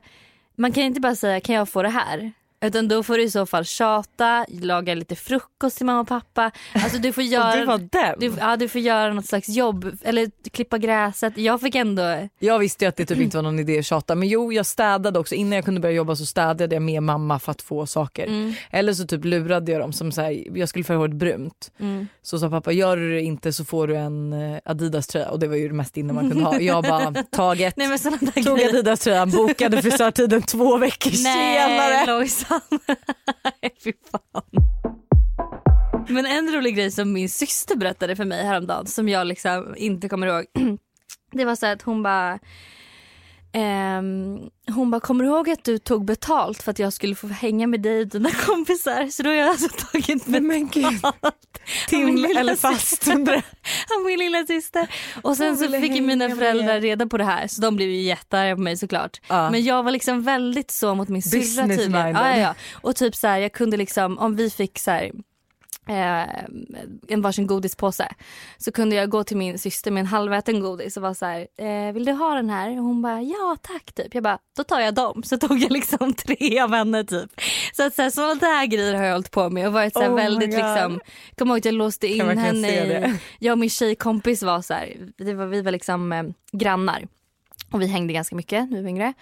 man kan inte bara säga kan jag få det här? Utan då får du i så fall tjata, laga lite frukost till mamma och pappa. Alltså du får Och göra det var den? Du, ja, du får göra något slags jobb eller klippa gräset. Jag fick ändå... Jag visste ju att det typ inte var någon idé att tjata men jo jag städade också innan jag kunde börja jobba så städade jag med mamma för att få saker. Mm, Eller så typ lurade jag dem som så här, jag skulle färga håret brunt. mm. Så sa pappa gör du det inte så får du en eh, Adidas tröja och det var ju det mest inne man kunde ha. Jag bara taget. Nej Tog. Adidas tröjan, bokade frisörtiden två veckor Nej senare. Lojsan. Nej, Fy fan. Men en rolig grej som min syster berättade för mig häromdagen som jag liksom inte kommer ihåg. Det var så att hon bara ehm, hon bara, kommer du ihåg att du tog betalt för att jag skulle få hänga med dig och dina kompisar? Så då har jag alltså tagit men gud. betalt. Tim lilla eller fast undrar av min lilla syster. Och sen så fick ju mina föräldrar reda på det här så de blev ju jättearga på mig såklart. Ja. Men jag var liksom väldigt så mot min syrra. Ja, ja, ja. Och typ så här, jag kunde liksom, om vi fick så här, eh, en varsin godispåse så kunde jag gå till min syster med en halväten godis och vara så här, eh, vill du ha den här? Och hon bara, ja tack typ. Jag bara, då tar jag dem. Så tog jag liksom tre av henne typ. Så att så här, sådana där grejer har jag hållit på med och varit så här Oh väldigt liksom, kommer ihåg att jag låste in henne i, jag och min tjejkompis var så här, det var, vi var liksom eh, grannar. Och vi hängde ganska mycket när vi var yngre.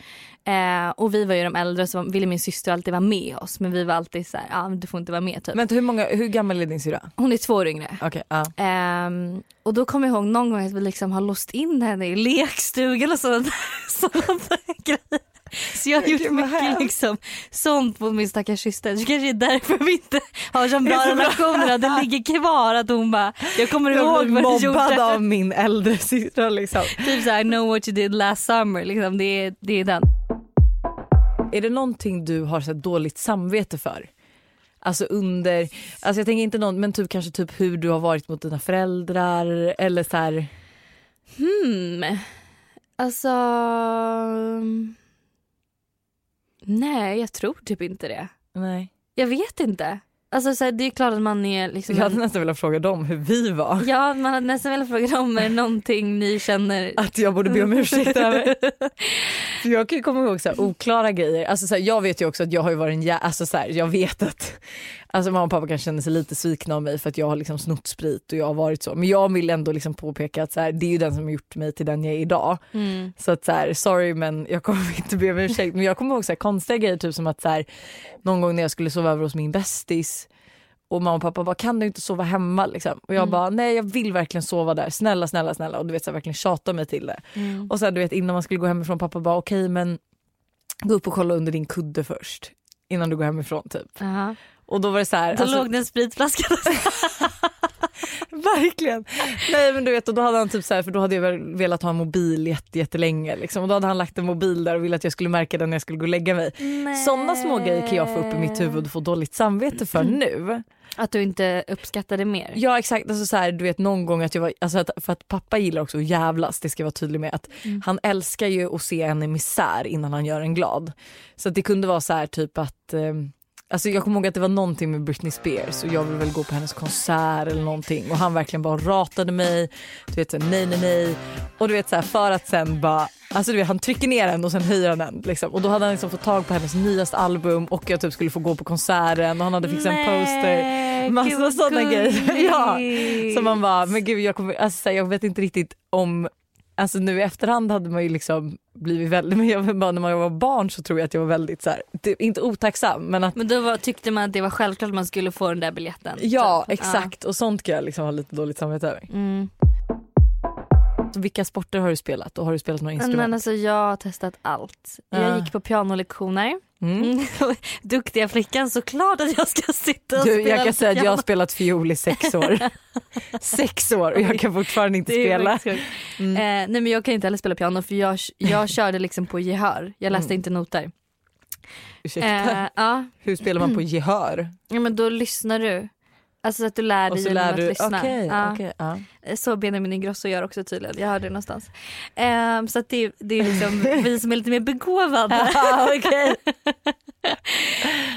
Eh, och vi var ju de äldre så ville min syster alltid vara med oss men vi var alltid så här, ja ah, du får inte vara med typ. Vänta hur, många, hur gammal är din syrra? Hon är två år yngre. Okej, ja. Ehm, och då kommer jag ihåg någon gång att vi liksom har låst in henne i lekstugan och sådana sådana grejer. Så jag har gjort Gud, mycket liksom, sånt på min stackars syster. Så kanske det är därför vi inte har så bra Det relationer. Det ligger kvar att hon bara, jag kommer Jag ihåg vad du mobbad gjorde. av min äldre syster liksom. Typ såhär, I know what you did last summer. Liksom, det, är, det är den. Är det någonting du har så dåligt samvete för? Alltså under, alltså jag tänker inte någon, men typ kanske typ hur du har varit mot dina föräldrar eller så här. Hmm. Alltså... Nej, jag tror typ inte det. Nej. Jag vet inte. Alltså så här, det är klart att man är liksom... Jag hade nästan velat fråga dem hur vi var. Ja, man hade nästan velat fråga dem, är det någonting ni känner? Att jag borde be om ursäkt över. För jag kan komma ihåg så här, oklara grejer. Alltså så här, jag vet ju också att jag har ju varit en jä- alltså så här, jag vet att alltså mamma och pappa kanske känner sig lite svikna av mig för att jag har liksom snott sprit och jag har varit så. Men jag vill ändå liksom påpeka att så här, det är ju den som har gjort mig till den jag är idag. Mm. Så att så här, sorry men jag kommer inte be om ursäkt. Men jag kommer ihåg så här, konstiga grejer typ som att så någon gång när jag skulle sova över hos min bästis och mamma och pappa bara kan du inte sova hemma liksom? Och jag Mm. bara nej jag vill verkligen sova där, snälla snälla snälla och du vet så här, verkligen tjata mig till det. Mm. Och sen du vet innan man skulle gå hemifrån pappa bara okej men gå upp och kolla under din kudde först innan du går hemifrån typ. Jaha. Och då var det så här, Då alltså, låg det en spritflaska verkligen. Nej men du vet och då hade han typ så här, för då hade jag velat ha en mobil jätte, jättelänge liksom. och då hade han lagt en mobil där och ville att jag skulle märka den när jag skulle gå och lägga mig. Sådana små grejer kan jag få upp i mitt huvud och få dåligt samvete för nu. Att du inte uppskattade mer? Ja exakt, alltså så här, du vet någon gång att jag var, alltså att, för att pappa gillar också att jävlas, det ska jag vara tydlig med. Att Han älskar ju att se en i misär innan han gör en glad. Så det kunde vara så här typ att eh, Alltså jag kommer ihåg att det var någonting med Britney Spears och jag ville väl gå på hennes konsert eller någonting och han verkligen bara ratade mig. Du vet så här, nej nej nej. Och du vet så här, för att sen bara, alltså du vet han trycker ner den och sen höjer han den liksom. Och då hade han liksom fått tag på hennes nyaste album och jag typ skulle få gå på konserten och han hade fixat en poster. Massa sådana grejer. ja. Så man bara, men gud jag, kommer, alltså, jag vet inte riktigt om Alltså nu i efterhand hade man ju liksom blivit väldigt, men jag, bara, när man var barn så tror jag att jag var väldigt så här, det- inte otacksam men att Men då var, tyckte man att det var självklart att man skulle få den där biljetten? ja typ. exakt och sånt kan jag liksom ha lite dåligt samvete över. Ja. Mm. Vilka sporter har du spelat och har du spelat några instrument? Men alltså jag har testat allt. Jag Ja. gick på pianolektioner. mm. Mm. Duktiga flickan såklart att jag ska sitta och Du, spela jag kan säga att jag har spelat fiol i sex år. sex år och jag kan fortfarande inte spela. sjukt. Eh, nej men jag kan inte heller spela piano för jag, jag körde liksom på gehör. Jag läste Mm. inte noter. Ursäkta. Eh, ja. Hur spelar man på gehör? ja men då lyssnar du. Alltså att du lär dig så genom att du, lyssna. okej, ja. okej, ja. Så Benjamin Ingrosso gör också tydligen. Jag hörde det någonstans. Eh, så att det, det är liksom vi som är lite mer begåvade. okej.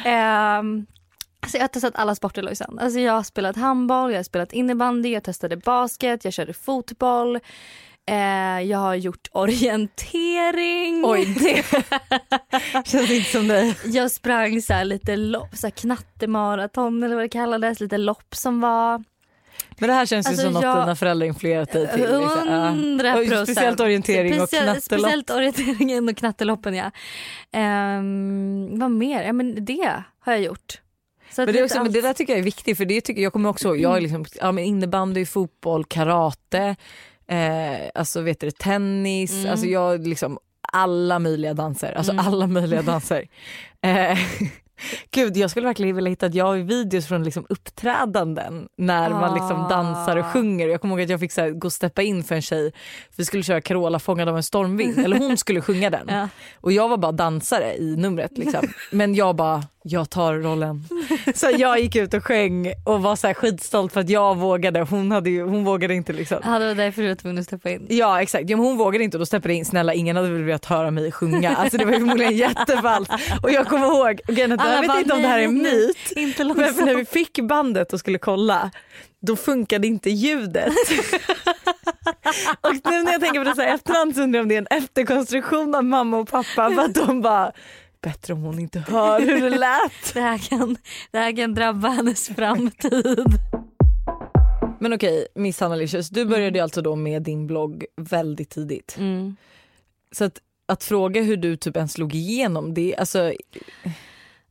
Ehm, så jag har testat alla sporter Lojsan. Alltså jag har spelat handboll, jag har spelat innebandy, jag testade basket, jag körde fotboll. Eh, jag har gjort orientering. Oj det känns inte som dig. Jag sprang så här lite lopp, så här knattemaraton eller vad det kallades, lite lopp som var. Men det här känns Alltså, ju som jag- något dina föräldrar influerat dig till. liksom. Procent. Speciellt orientering och knattelopp. Speciellt orienteringen och knatteloppen ja. Um, vad mer? Ja men det har jag gjort. Men det, också, men det där tycker jag är viktigt för det tycker jag kommer också ihåg, jag är liksom, ja, men innebandy, fotboll, karate, eh, alltså vet du, tennis, Mm. alltså jag liksom alla möjliga danser, alltså Mm. alla möjliga danser. Eh, Gud jag skulle verkligen vilja hitta, jag har videos från liksom uppträdanden när man liksom Ah. dansar och sjunger. Jag kommer ihåg att jag fick så här, gå och steppa in för en tjej, för vi skulle köra Carola fångad av en stormvind, eller hon skulle sjunga den. Ja. Och jag var bara dansare i numret liksom. Men jag bara, jag tar rollen. Så jag gick ut och sjöng och var så här skitstolt för att jag vågade. Hon, hade ju, hon vågade inte liksom. Ja det var därför du var tvungen att steppa in. Ja exakt, ja, men hon vågade inte och då steppade jag in. Snälla ingen hade väl velat höra mig sjunga. Alltså det var ju förmodligen jättefalskt. Och jag kommer ihåg, jag vet bara, inte om det här är en myt. Inte Men för när långsamt. vi fick bandet och skulle kolla då funkade inte ljudet. och nu när jag tänker på det så här efterhand så undrar jag om det är en efterkonstruktion av mamma och pappa för att de bara bättre om hon inte hör hur det lät. Det här kan, det här kan drabba hennes framtid. Men okej Miss Annalicious, du började alltså då med din blogg väldigt tidigt. Mm. Så att, att fråga hur du typ ens slog igenom det, alltså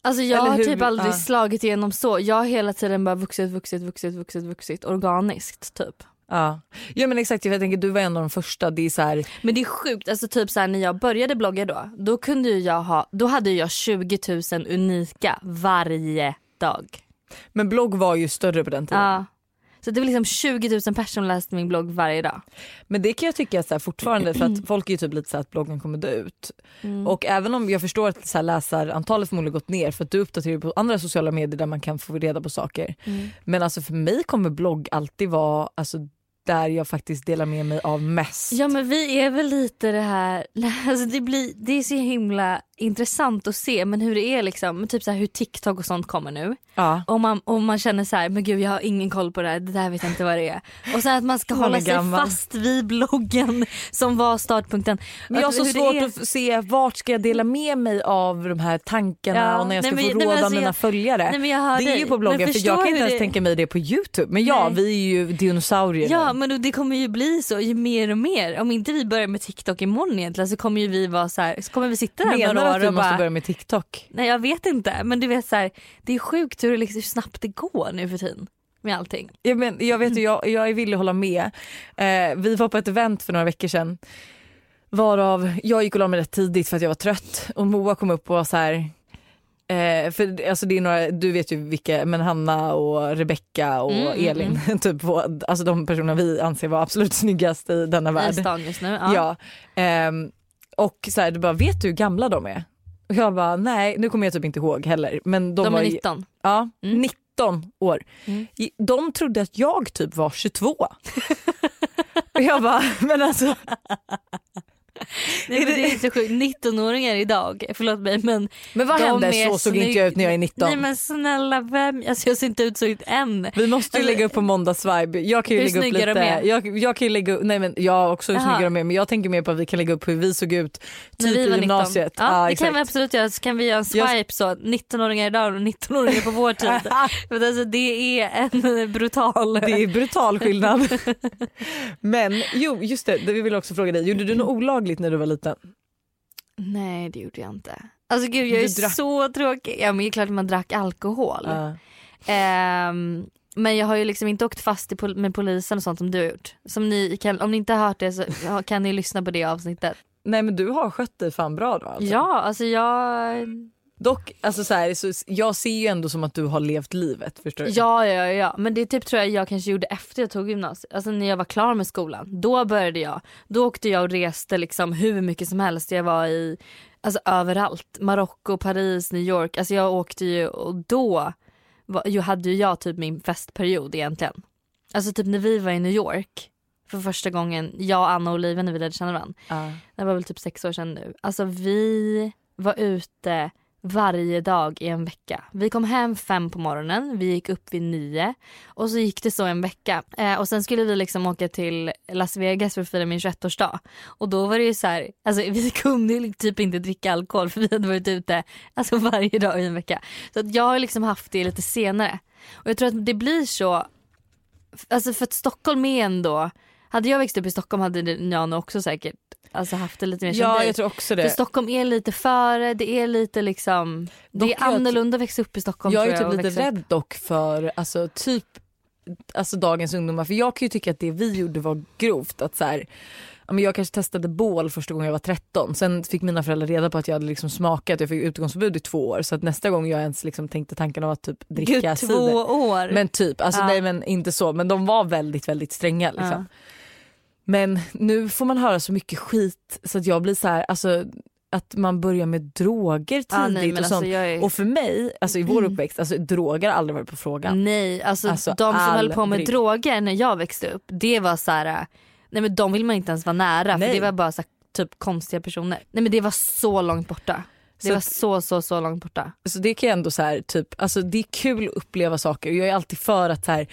Alltså jag har typ aldrig ja. slagit igenom så. Jag har hela tiden bara vuxit, vuxit, vuxit, vuxit, vuxit organiskt typ. Ja. Ja men exakt, jag tänker du var en av de första, det är så här, Men det är sjukt, alltså typ så här, när jag började blogga då, då kunde jag ha, då hade jag 20 000 unika varje dag. men blogg var ju större på den tiden. Ja. Så det var liksom 20 000 personer som läste min blogg varje dag. Men det kan jag tycka så här, fortfarande för att folk är ju typ lite så att bloggen kommer dö ut. Mm. Och även om jag förstår att så här, läsarantalet förmodligen gått ner för att du uppdaterar på andra sociala medier där man kan få reda på saker. Mm. Men alltså för mig kommer blogg alltid vara alltså, där jag faktiskt delar med mig av mest. Ja men vi är väl lite det här, alltså det, blir, det är så himla intressant att se men hur det är liksom, typ så hur TikTok och sånt kommer nu. Ja. Och man, och man känner så här, men gud jag har ingen koll på det här, det där vet jag inte vad det är. Och sen att man ska Man hålla sig fast vid bloggen som var startpunkten. Men jag har Att så svårt är- att se vart ska jag dela med mig av de här tankarna Ja, och när jag nej, ska men- få nej, men råda alltså mina jag- följare. Nej, men jag hör det är dig. ju på bloggen Men för jag kan inte ens det- tänka mig det på youtube. Men ja, Nej. vi är ju dinosaurier Ja men det kommer ju bli så ju mer och mer. Om inte vi börjar med TikTok imorgon egentligen så kommer ju vi vara så här, så kommer vi sitta där Menar du några att år vi och måste bara börja med TikTok? Nej jag vet inte men du vet så här, det är sjukt hur, det liksom, hur snabbt det går nu för tiden med allting. Jag, men, jag vet jag, jag är villig att hålla med. Eh, vi var på ett event för några veckor sedan. Varav jag gick och la mig rätt tidigt för att jag var trött och Moa kom upp och var så här. Eh, för alltså det är några, du vet ju vilka, men Hanna och Rebecca och Mm, mm, Elin, typ på, alltså de personer vi anser vara absolut snyggast i denna I värld. stan just nu. Ja. Ja. ehm, och så här, du bara, vet du hur gamla de är? Och jag bara, nej nu kommer jag typ inte ihåg heller. Men de, De var är ju- 19. Ja, Mm. 19 år. Mm. De trodde att jag typ var 22. och jag bara, men alltså Nej, men det är så sjukt. 19-åringar idag, förlåt mig men men vad De hände? Så såg snygg- inte jag ut när jag är 19. Nej men snälla vem, alltså jag ser inte ut så ut än. Vi måste ju Alltså- lägga upp på måndagsvibe. Jag kan ju Hur lägga upp lite. de är? Jag, jag kan lägga upp, nej men jag också hur Jaha. snygga de är men jag tänker mer på att vi kan lägga upp hur vi såg ut typ vi i var 19. gymnasiet. Ja, det exakt. kan vi absolut göra, så kan vi göra en Jag- swipe så 19-åringar idag och 19-åringar på vår tid. För alltså, det är en brutal... Det är brutal skillnad. Men jo just det, det vill jag också fråga dig. Gjorde du något olagligt när du var liten? Nej det gjorde jag inte. Alltså gud jag är så tråkig. Ja men det är klart att man drack alkohol. Ja. Ehm, men jag har ju liksom inte åkt fast pol- med polisen och sånt som du har gjort. Som ni kan, om ni inte har hört det så kan ni lyssna på det avsnittet. Nej men du har skött dig fan bra då alltså. Ja alltså jag... Dock, alltså så här, så jag ser ju ändå som att du har levt livet förstår du? Ja, ja, ja, men det typ tror jag jag kanske gjorde efter jag tog gymnasiet. Alltså när jag var klar med skolan. Då började jag. Då åkte jag och reste liksom hur mycket som helst. Jag var i, alltså överallt. Marocko, Paris, New York. Alltså jag åkte ju och då var, hade ju jag typ min festperiod egentligen. Alltså typ när vi var i New York för första gången, jag, Anna och Olivia när vi lärde känna varandra. Ja. Det var väl typ sex år sedan nu. Alltså vi var ute varje dag i en vecka. Vi kom hem fem på morgonen, vi gick upp vid nio och så gick det så en vecka. Eh, och sen skulle vi liksom åka till Las Vegas för att fira min 21-årsdag. Och då var det ju så här, alltså vi kunde typ inte dricka alkohol för vi hade varit ute alltså varje dag i en vecka. Så att jag har liksom haft det lite senare. Och jag tror att det blir så, alltså för att Stockholm är ändå, hade jag växt upp i Stockholm hade jag nog också säkert alltså haft det lite mer ja jag tror också För det. Stockholm är lite före, det är lite liksom, det Dock är är jag annorlunda att växa upp i Stockholm Jag är typ och lite upp- rädd dock för alltså, typ alltså, dagens ungdomar för jag kan ju tycka att det vi gjorde var grovt. Att, så här, jag kanske testade bål första gången jag var 13 sen fick mina föräldrar reda på att jag hade liksom smakat jag fick utegångsförbud i två år så att nästa gång jag ens liksom tänkte tanken av att typ dricka Gud, två cider. år. Men typ, alltså Ja. nej men inte så men de var väldigt väldigt stränga liksom. Ja. Men nu får man höra så mycket skit så att jag blir så här, alltså att man börjar med droger tidigt Ja, nej, och alltså, sånt. jag är... Och för mig, alltså i vår uppväxt, alltså droger har aldrig varit på frågan. Nej, alltså, Alltså, de som höll på med droger när jag växte upp, det var så här, nej men de vill man inte ens vara nära Nej. för det var bara så här, typ konstiga personer. Nej men det var så långt borta. Det Så var så så så långt borta. Så det kan jag ändå så här, typ, alltså det är kul att uppleva saker och jag är alltid för att så här,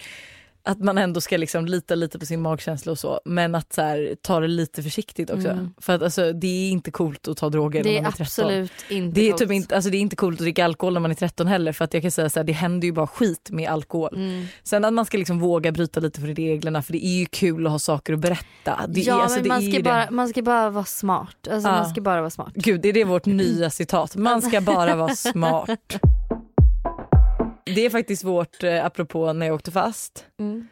Att man ändå ska liksom lita lite på sin magkänsla och så men att så här, ta det lite försiktigt också. Mm. För att alltså, det är inte coolt att ta droger Det när är man är 13. absolut inte Det är, coolt. typ inte, alltså det är inte coolt att dricka alkohol när man är 13 heller för att jag kan säga så här, det händer ju bara skit med alkohol. Mm. Sen att man ska liksom våga bryta lite för reglerna för det är ju kul att ha saker att berätta. Det ja är, alltså, men det. man ska bara vara smart. Alltså, Ja. Man ska bara vara smart. Gud, är det vårt nya citat? Man ska bara vara smart. Det är faktiskt vårt, eh, apropå när jag åkte fast, Mm.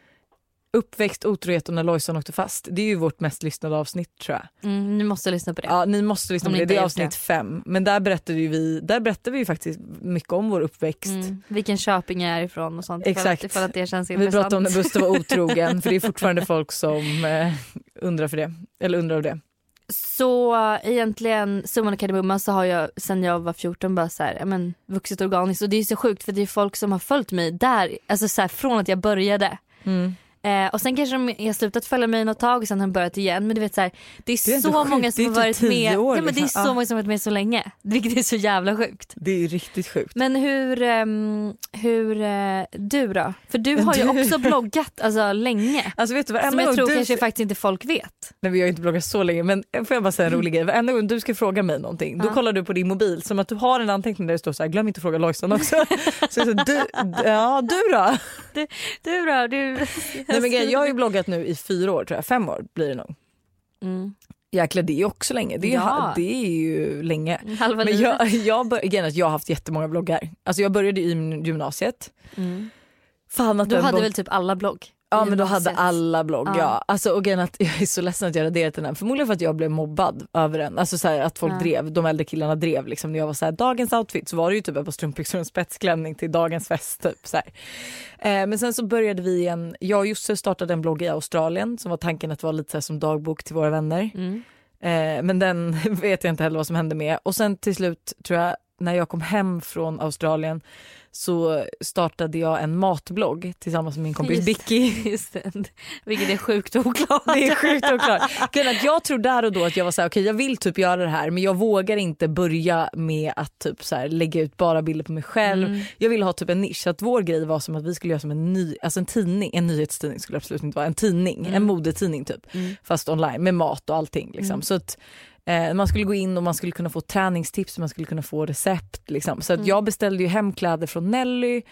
uppväxt, otrohet och när Lojsan åkte fast. Det är ju vårt mest lyssnade avsnitt tror jag. Mm, ni måste lyssna på det. Ja, ni måste lyssna Om på ni det, inte det är har gjort avsnitt fem. Men där berättade ju vi, där berättade vi ju faktiskt mycket om vår uppväxt. Mm. Vilken Köping jag är ifrån och sånt. Exakt. Ifall ifall att det känns Vi intressant. pratade om när Buster var otrogen för det är fortfarande folk som eh, undrar för det. Eller undrar av det. Så eh, egentligen summan och kardemumman så har jag sen jag var 14 bara så här, ja, men, vuxit organiskt och det är så sjukt för det är folk som har följt mig där, alltså så här, från att jag började. Mm. Eh, och sen kanske de har slutat följa mig något tag och sen har de börjat igen. Men du vet så här, det är, Det är så sjukt, många som har typ varit med. år ja, men det är liksom. så Ja. många som har varit med så länge. Vilket är så jävla sjukt. Det är ju riktigt sjukt. Men hur, ehm, hur eh, du då? För du har ju Du- också bloggat alltså, länge. Alltså vet du Som jag tror du... kanske faktiskt inte folk vet. Nej, vi har ju inte bloggat så länge men får jag bara säga en rolig grej. Varenda gång du ska fråga mig någonting då Ja. kollar du på din mobil som att du har en anteckning där det står så här glöm inte att fråga Lojsan också. så jag så, du, ja du då? Du då? Du... Nej, men jag har ju bloggat nu i fyra år tror jag, fem år blir det nog. mm. Jäklar det är också länge, det är, Ja. det är ju länge. Halva Men jag, jag, bör, att jag har haft jättemånga bloggar. Alltså jag började i gymnasiet. Mm. Fan att Du hade blogg- väl typ alla blogg? Ja men då hade alla blogg Ja. ja. Alltså, och att jag är så ledsen att jag raderat den här. Förmodligen för att jag blev mobbad över den. Alltså så här, att folk Ja. drev, de äldre killarna drev liksom när jag var så här, dagens outfit så var det ju typ ett par strumpbyxor och en spetsklänning till dagens fest typ så. Eh, men sen så började vi en, jag och Josse startade en blogg i Australien som var tanken att vara lite så här som dagbok till våra vänner. Mm. Eh, men den vet jag inte heller vad som hände med. Och sen till slut tror jag när jag kom hem från Australien så startade jag en matblogg tillsammans med min kompis Bicky. Vilket är sjukt oklart. Det är sjukt oklart. Jag tror där och då att jag var så här, okej jag vill typ göra det här men jag vågar inte börja med att typ så här, lägga ut bara bilder på mig själv. Mm. Jag ville ha typ en nisch. Så att vår grej var som att vi skulle göra som en ny, alltså en tidning, en nyhetstidning skulle absolut inte vara, en tidning, Mm. en modetidning typ. Mm. Fast online med mat och allting. Liksom. Mm. Så att eh, man skulle gå in och man skulle kunna få träningstips, man skulle kunna få recept. Liksom. Så att Mm. jag beställde ju hem kläder från Nelly,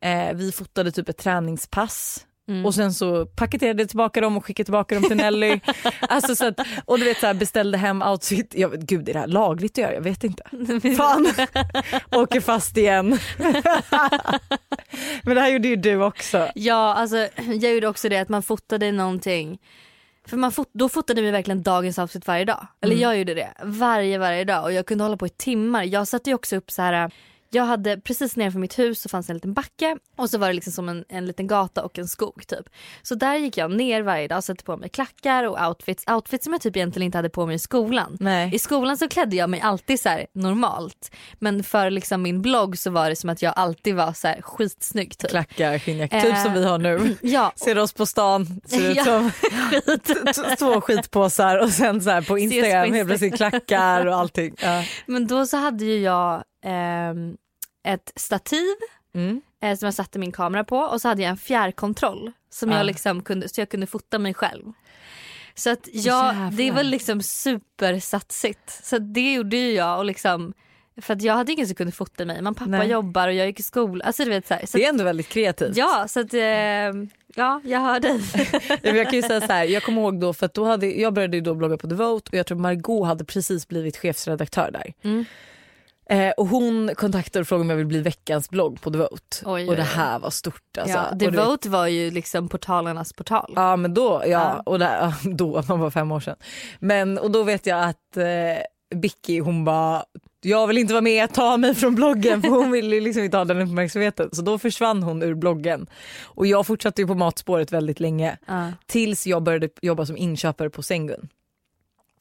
eh, vi fotade typ ett träningspass Mm. och sen så paketerade jag tillbaka dem och skickade tillbaka dem till Nelly. alltså så att, och du vet så här, beställde hem outfit. Jag, vet- gud är det här lagligt att göra? Jag vet inte. Fan, åker fast igen. Men det här gjorde ju du också. Ja, alltså jag gjorde också det att man fotade någonting. För man fot- då fotade vi verkligen dagens outfit varje dag. Eller Mm. jag gjorde det varje, varje dag och jag kunde hålla på i timmar. Jag satte ju också upp så här. Jag hade precis nedanför mitt hus så fanns en liten backe och så var det liksom som en, en liten gata och en skog typ. Så där gick jag ner varje dag och satte på mig klackar och outfits. Outfits som jag typ egentligen inte hade på mig i skolan. Nej. I skolan så klädde jag mig alltid så här normalt. Men för liksom min blogg så var det som att jag alltid var så här skitsnygg typ. Klackar, skinnjacka, Eh, typ som vi har nu. Ja, Ser oss på stan, ser ut som skit. två skitpåsar och sen så på Instagram Insta. helt plötsligt klackar och allting. Ja. Men då så hade ju jag ehm, ett stativ Mm. eh, som jag satte min kamera på och så hade jag en fjärrkontroll som Ah. jag liksom kunde, så jag kunde fota mig själv. Så att jag, det var liksom supersatsigt. Så det gjorde ju jag och liksom för att jag hade ingen som kunde fota mig. Man pappa Nej. jobbar och jag gick i skola. Alltså du vet så här. Så Det är ändå väldigt kreativt. ja så att ehm, ja jag hör dig. Jag kan säga så här, jag kommer ihåg då för att då hade, jag började då blogga på Devote och jag tror Margot hade precis blivit chefsredaktör där. Mm. Eh, och hon kontaktade och frågade om jag ville bli veckans blogg på Devote. Oj, och det här var stort alltså. ja, vet- Devote var ju liksom portalernas portal. Ja men då, ja, Ja. och där, då, man var fem år sedan. Men och då vet jag att eh, Bicky hon bara jag vill inte vara med, ta mig från bloggen för hon ville liksom inte ha den uppmärksamheten. Så då försvann hon ur bloggen. Och jag fortsatte ju på matspåret väldigt länge. Ja. Tills jag började jobba som inköpare på Sengun.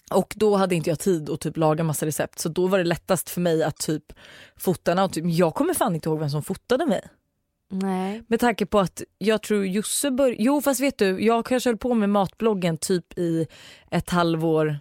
Och då hade inte jag tid att typ laga massa recept så då var det lättast för mig att typ fota en. Men Jag kommer fan inte ihåg vem som fotade mig. Nej. Med tanke på att jag tror Josse bör... Jo fast vet du, jag kanske höll på med matbloggen typ i ett halvår,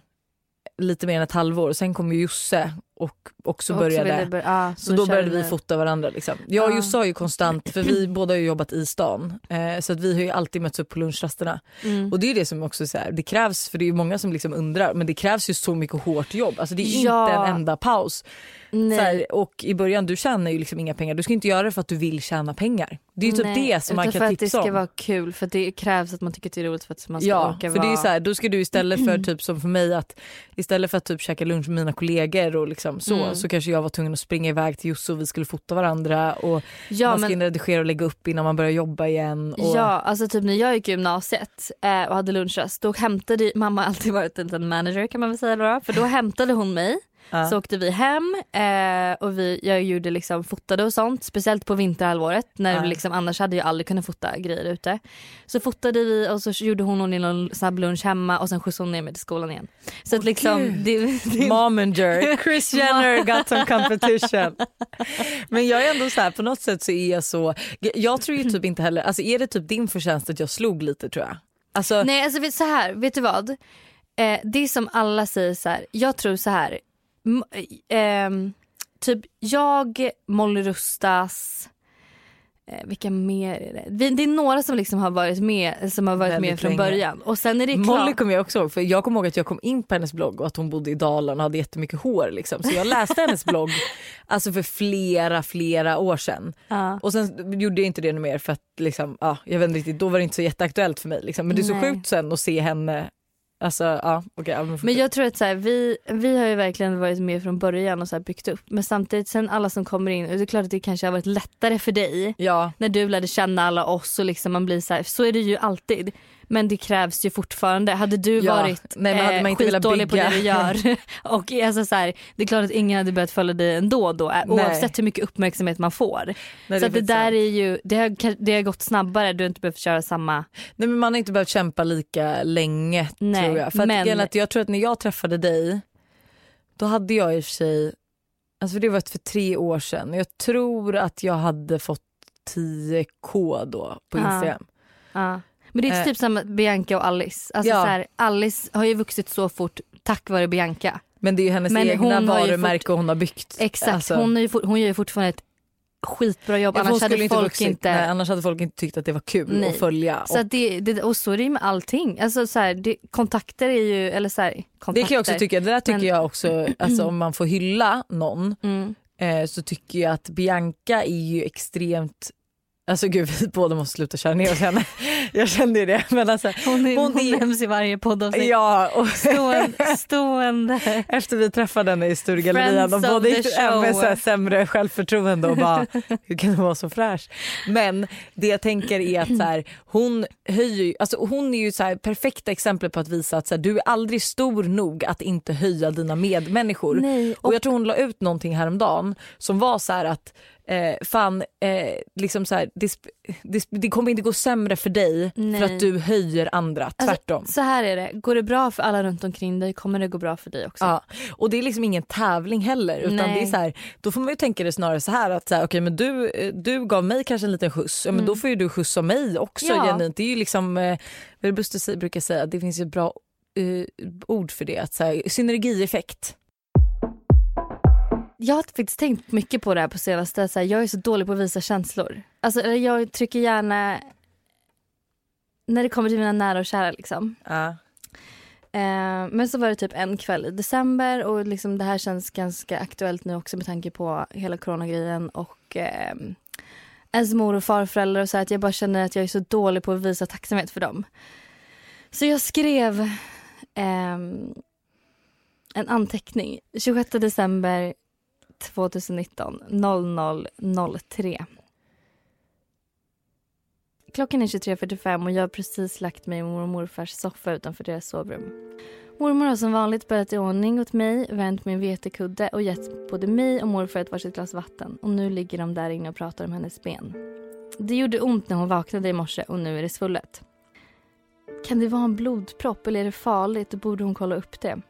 lite mer än ett halvår. Sen kom ju Josse och också Och började. ville bör- ja, Så då började vi fota varandra. Liksom. Jag och Ja. Jossa har ju konstant, för vi båda har ju jobbat i stan, eh, så att vi har ju alltid mötts upp på lunchrasterna. Mm. Och det är det som också så här, det krävs, för det är många som liksom undrar, men det krävs ju så mycket hårt jobb. Alltså det är Ja. inte en enda paus. Här, och i början, du tjänar ju liksom inga pengar. Du ska inte göra det för att du vill tjäna pengar. Det är ju typ det som man kan för att det tipsa ska om. vara kul för det krävs att man tycker att det är roligt för att man ska Ja, orka för vara... det är så här, då ska du istället för typ som för mig att istället för att typ käka lunch med mina kollegor och liksom så, Mm. så kanske jag var tvungen att springa iväg till Josse och vi skulle fota varandra och ja, man ska men, redigera och lägga upp innan man börjar jobba igen. Och, ja, alltså typ när jag gick i gymnasiet eh, och hade lunchrast då hämtade mamma alltid varit en liten manager kan man väl säga då, för då hämtade hon mig Ja. Så åkte vi hem eh, och vi, jag gjorde liksom fotade och sånt. Speciellt på vinterhalvåret när Ja. liksom, annars hade jag aldrig kunnat fota grejer ute. Så fotade vi och så gjorde hon någon snabb lunch hemma och sen skjutsade hon ner mig till skolan igen. Så att liksom det, det, Momager, Chris Jenner got some competition. Men jag är ändå så här, på något sätt så är jag så, jag tror ju typ inte heller, alltså är det typ din förtjänst att jag slog lite tror jag? Alltså, Nej alltså så här, vet du vad? Eh, det är som alla säger så här, jag tror så här. M- ehm, typ jag, Molly Rustas, eh, vilka mer är det? Det är några som liksom har varit med, som har varit Väldigt med från länge. början. Och sen är det klart. Molly kommer jag också ihåg, för jag kommer ihåg att jag kom in på hennes blogg och att hon bodde i Dalarna och hade jättemycket hår. Liksom. Så jag läste hennes blogg alltså för flera, flera år sedan. Ja. Och sen gjorde jag inte det mer för att liksom, ja, jag vet inte riktigt, då var det inte så jätteaktuellt för mig. Liksom. Men det är så Nej. sjukt sen att se henne, alltså ja okej. ja, men Men jag tror att så här, vi, vi har ju verkligen varit med från början och så byggt upp. Men samtidigt sen alla som kommer in, och det är klart att det kanske har varit lättare för dig ja, när du lärde känna alla oss och liksom man blir så här, så är det ju alltid. Men det krävs ju fortfarande. Hade du Ja, varit nej, men hade eh, man inte velat skitdålig på det du gör och alltså så här, det är klart att ingen hade börjat följa dig ändå då eh, Nej. oavsett hur mycket uppmärksamhet man får. nej, så det faktiskt där sant. är ju, det har, det har gått snabbare, du har inte behövt köra samma. Nej men man har inte behövt kämpa lika länge Nej, tror jag. För men- att jag tror att när jag träffade dig, då hade jag i och för sig, alltså det var för tre år sedan, jag tror att jag hade fått 10k då på. Instagram. Ja. Men det är Eh. typ som Bianca och Alice. Alltså Ja. så här, Alice har ju vuxit så fort tack vare Bianca. Men det är ju hennes Men egna varumärke hon har byggt. Exakt, Alltså, hon, är ju, fort- hon gör ju fortfarande ett skitbra jobb ja, annars hade inte folk vuxit, inte... nej, annars hade folk inte tyckt att det var kul Nej. att följa. Så Och att det, det, och så är det ju med allting. Alltså så här, det, kontakter är ju, eller så här, kontakter. det kan jag också tycka, det där tycker Men- jag också, alltså om man får hylla någon Mm. eh, så tycker jag att Bianca är ju extremt Alltså gud vi båda måste sluta köra ner oss henne. Jag kände ju det. Men alltså, Hon, är, Hon hon, nämns i varje poddavsnitt. ja, och Stående, stående. efter vi träffade henne i Sturegallerian och båda gick hem med så sämre självförtroende och bara hur kan du vara så fräsch? Men det jag tänker är att så här, hon höjer alltså hon är ju så här perfekta exempel på att visa att så här, du är aldrig stor nog att inte höja dina medmänniskor. Nej, Och jag tror hon la ut någonting häromdagen som var så här att eh, fan, eh, liksom så här, det, det, det kommer inte gå sämre för dig Nej. för att du höjer andra, tvärtom. Alltså, så här är det, går det bra för alla runt omkring dig kommer det gå bra för dig också. Ja, och det är liksom ingen tävling heller utan Nej. det är så här, då får man ju tänka det snarare så här att så här, okay, men du, eh, du gav mig kanske en liten skjuts, ja, men då får ju du skjutsa mig också Mm. Ja. genuint. Det är ju liksom, eh, vad Buster brukar säga, det finns ju ett bra eh, ord för det, att så här, synergieffekt. Jag har faktiskt tänkt mycket på det här på senaste. Så här, jag är så dålig på att visa känslor. Alltså, jag trycker gärna när det kommer till mina nära och kära. Liksom. Ja. Eh, men så var det typ en kväll i december och liksom det här känns ganska aktuellt nu också med tanke på hela coronagrejen och eh, ens mor och farföräldrar och så här, att jag bara känner att jag är så dålig på att visa tacksamhet för dem. Så jag skrev ehm, en anteckning 26 december 2019 00.03. Klockan är 23.45 och jag har precis lagt mig i mormor och morfars soffa utanför deras sovrum. Mormor har som vanligt börjat i ordning åt mig, vänt min vetekudde och gett både mig och morfar ett varsitt glas vatten. Och nu ligger de där inne och pratar om hennes ben. Det gjorde ont när hon vaknade i morse och nu är det svullet. Kan det vara en blodpropp eller är det farligt? Då borde hon kolla upp det.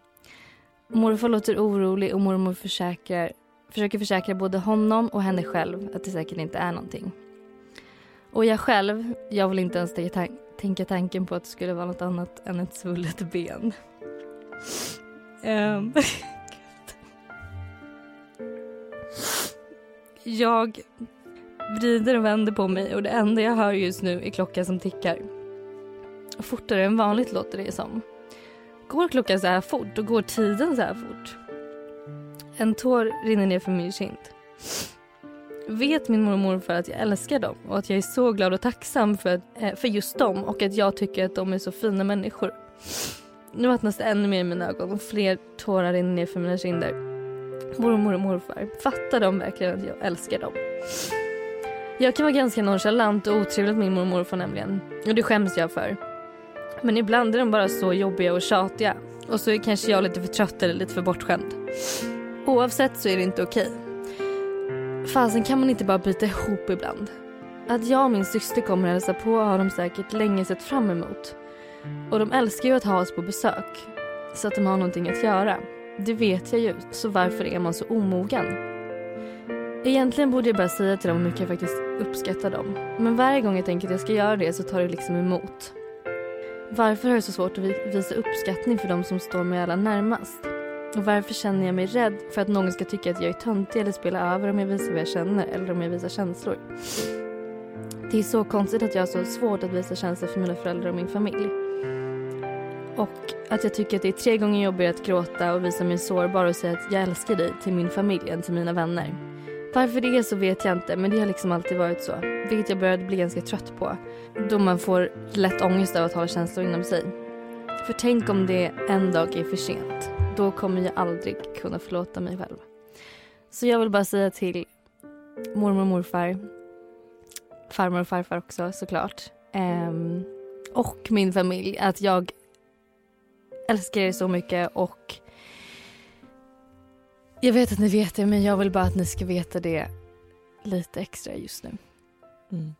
Morfar låter orolig och mormor försäkrar, försöker försäkra både honom och henne själv att det säkert inte är någonting. Och jag själv, jag vill inte ens tänka, tanken på att det skulle vara något annat än ett svullet ben. Um, jag vrider och vänder på mig och det enda jag hör just nu är klockan som tickar. Fortare än vanligt låter det som. Går klockan så här fort och går tiden så här fort? En tår rinner ner för min kind. Vet min mormor och morfar att jag älskar dem och att jag är så glad och tacksam för, att, för just dem och att jag tycker att de är så fina människor. Nu vattnas det ännu mer i mina ögon och fler tårar rinner ner för mina kinder. Mormor och morfar, fattar de verkligen att jag älskar dem? Jag kan vara ganska nonchalant och otrevlig mot min mormor och morfar nämligen. Och det skäms jag för. Men ibland är de bara så jobbiga och tjatiga. Och så är kanske jag lite för trött eller lite för bortskämd. Oavsett så är det inte okej. Fasen kan man inte bara byta ihop ibland? Att jag och min syster kommer att hälsa på har de säkert länge sett fram emot. Och de älskar ju att ha oss på besök. Så att de har någonting att göra. Det vet jag ju, så varför är man så omogen? Egentligen borde jag bara säga till dem hur mycket jag faktiskt uppskattar dem. Men varje gång jag tänker att jag ska göra det så tar det liksom emot. Varför har jag så svårt att visa uppskattning för de som står mig allra närmast? Och varför känner jag mig rädd för att någon ska tycka att jag är töntig eller spela över om jag visar vad jag känner eller om jag visar känslor? Det är så konstigt att jag har så svårt att visa känslor för mina föräldrar och min familj. Och att jag tycker att det är tre gånger jobbigare att gråta och visa mig sårbar och säga att jag älskar dig till min familj än till mina vänner. Varför det är så vet jag inte men det har liksom alltid varit så. Vilket jag började bli ganska trött på. Då man får lätt ångest av att ha känslor inom sig. För tänk om det en dag är för sent. Då kommer jag aldrig kunna förlåta mig själv. Så jag vill bara säga till mormor och morfar, farmor och farfar också såklart. ehm, och min familj att jag älskar er så mycket och jag vet att ni vet det men jag vill bara att ni ska veta det lite extra just nu. Mm.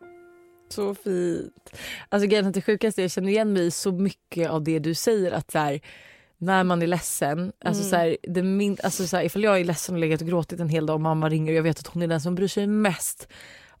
Så fint. Alltså grejen är att det sjukaste, jag känner igen mig i så mycket av det du säger att så här, när man är ledsen, alltså Mm. så här, det min, alltså så här, ifall jag är ledsen och legat och gråtit en hel dag och mamma ringer och jag vet att hon är den som bryr sig mest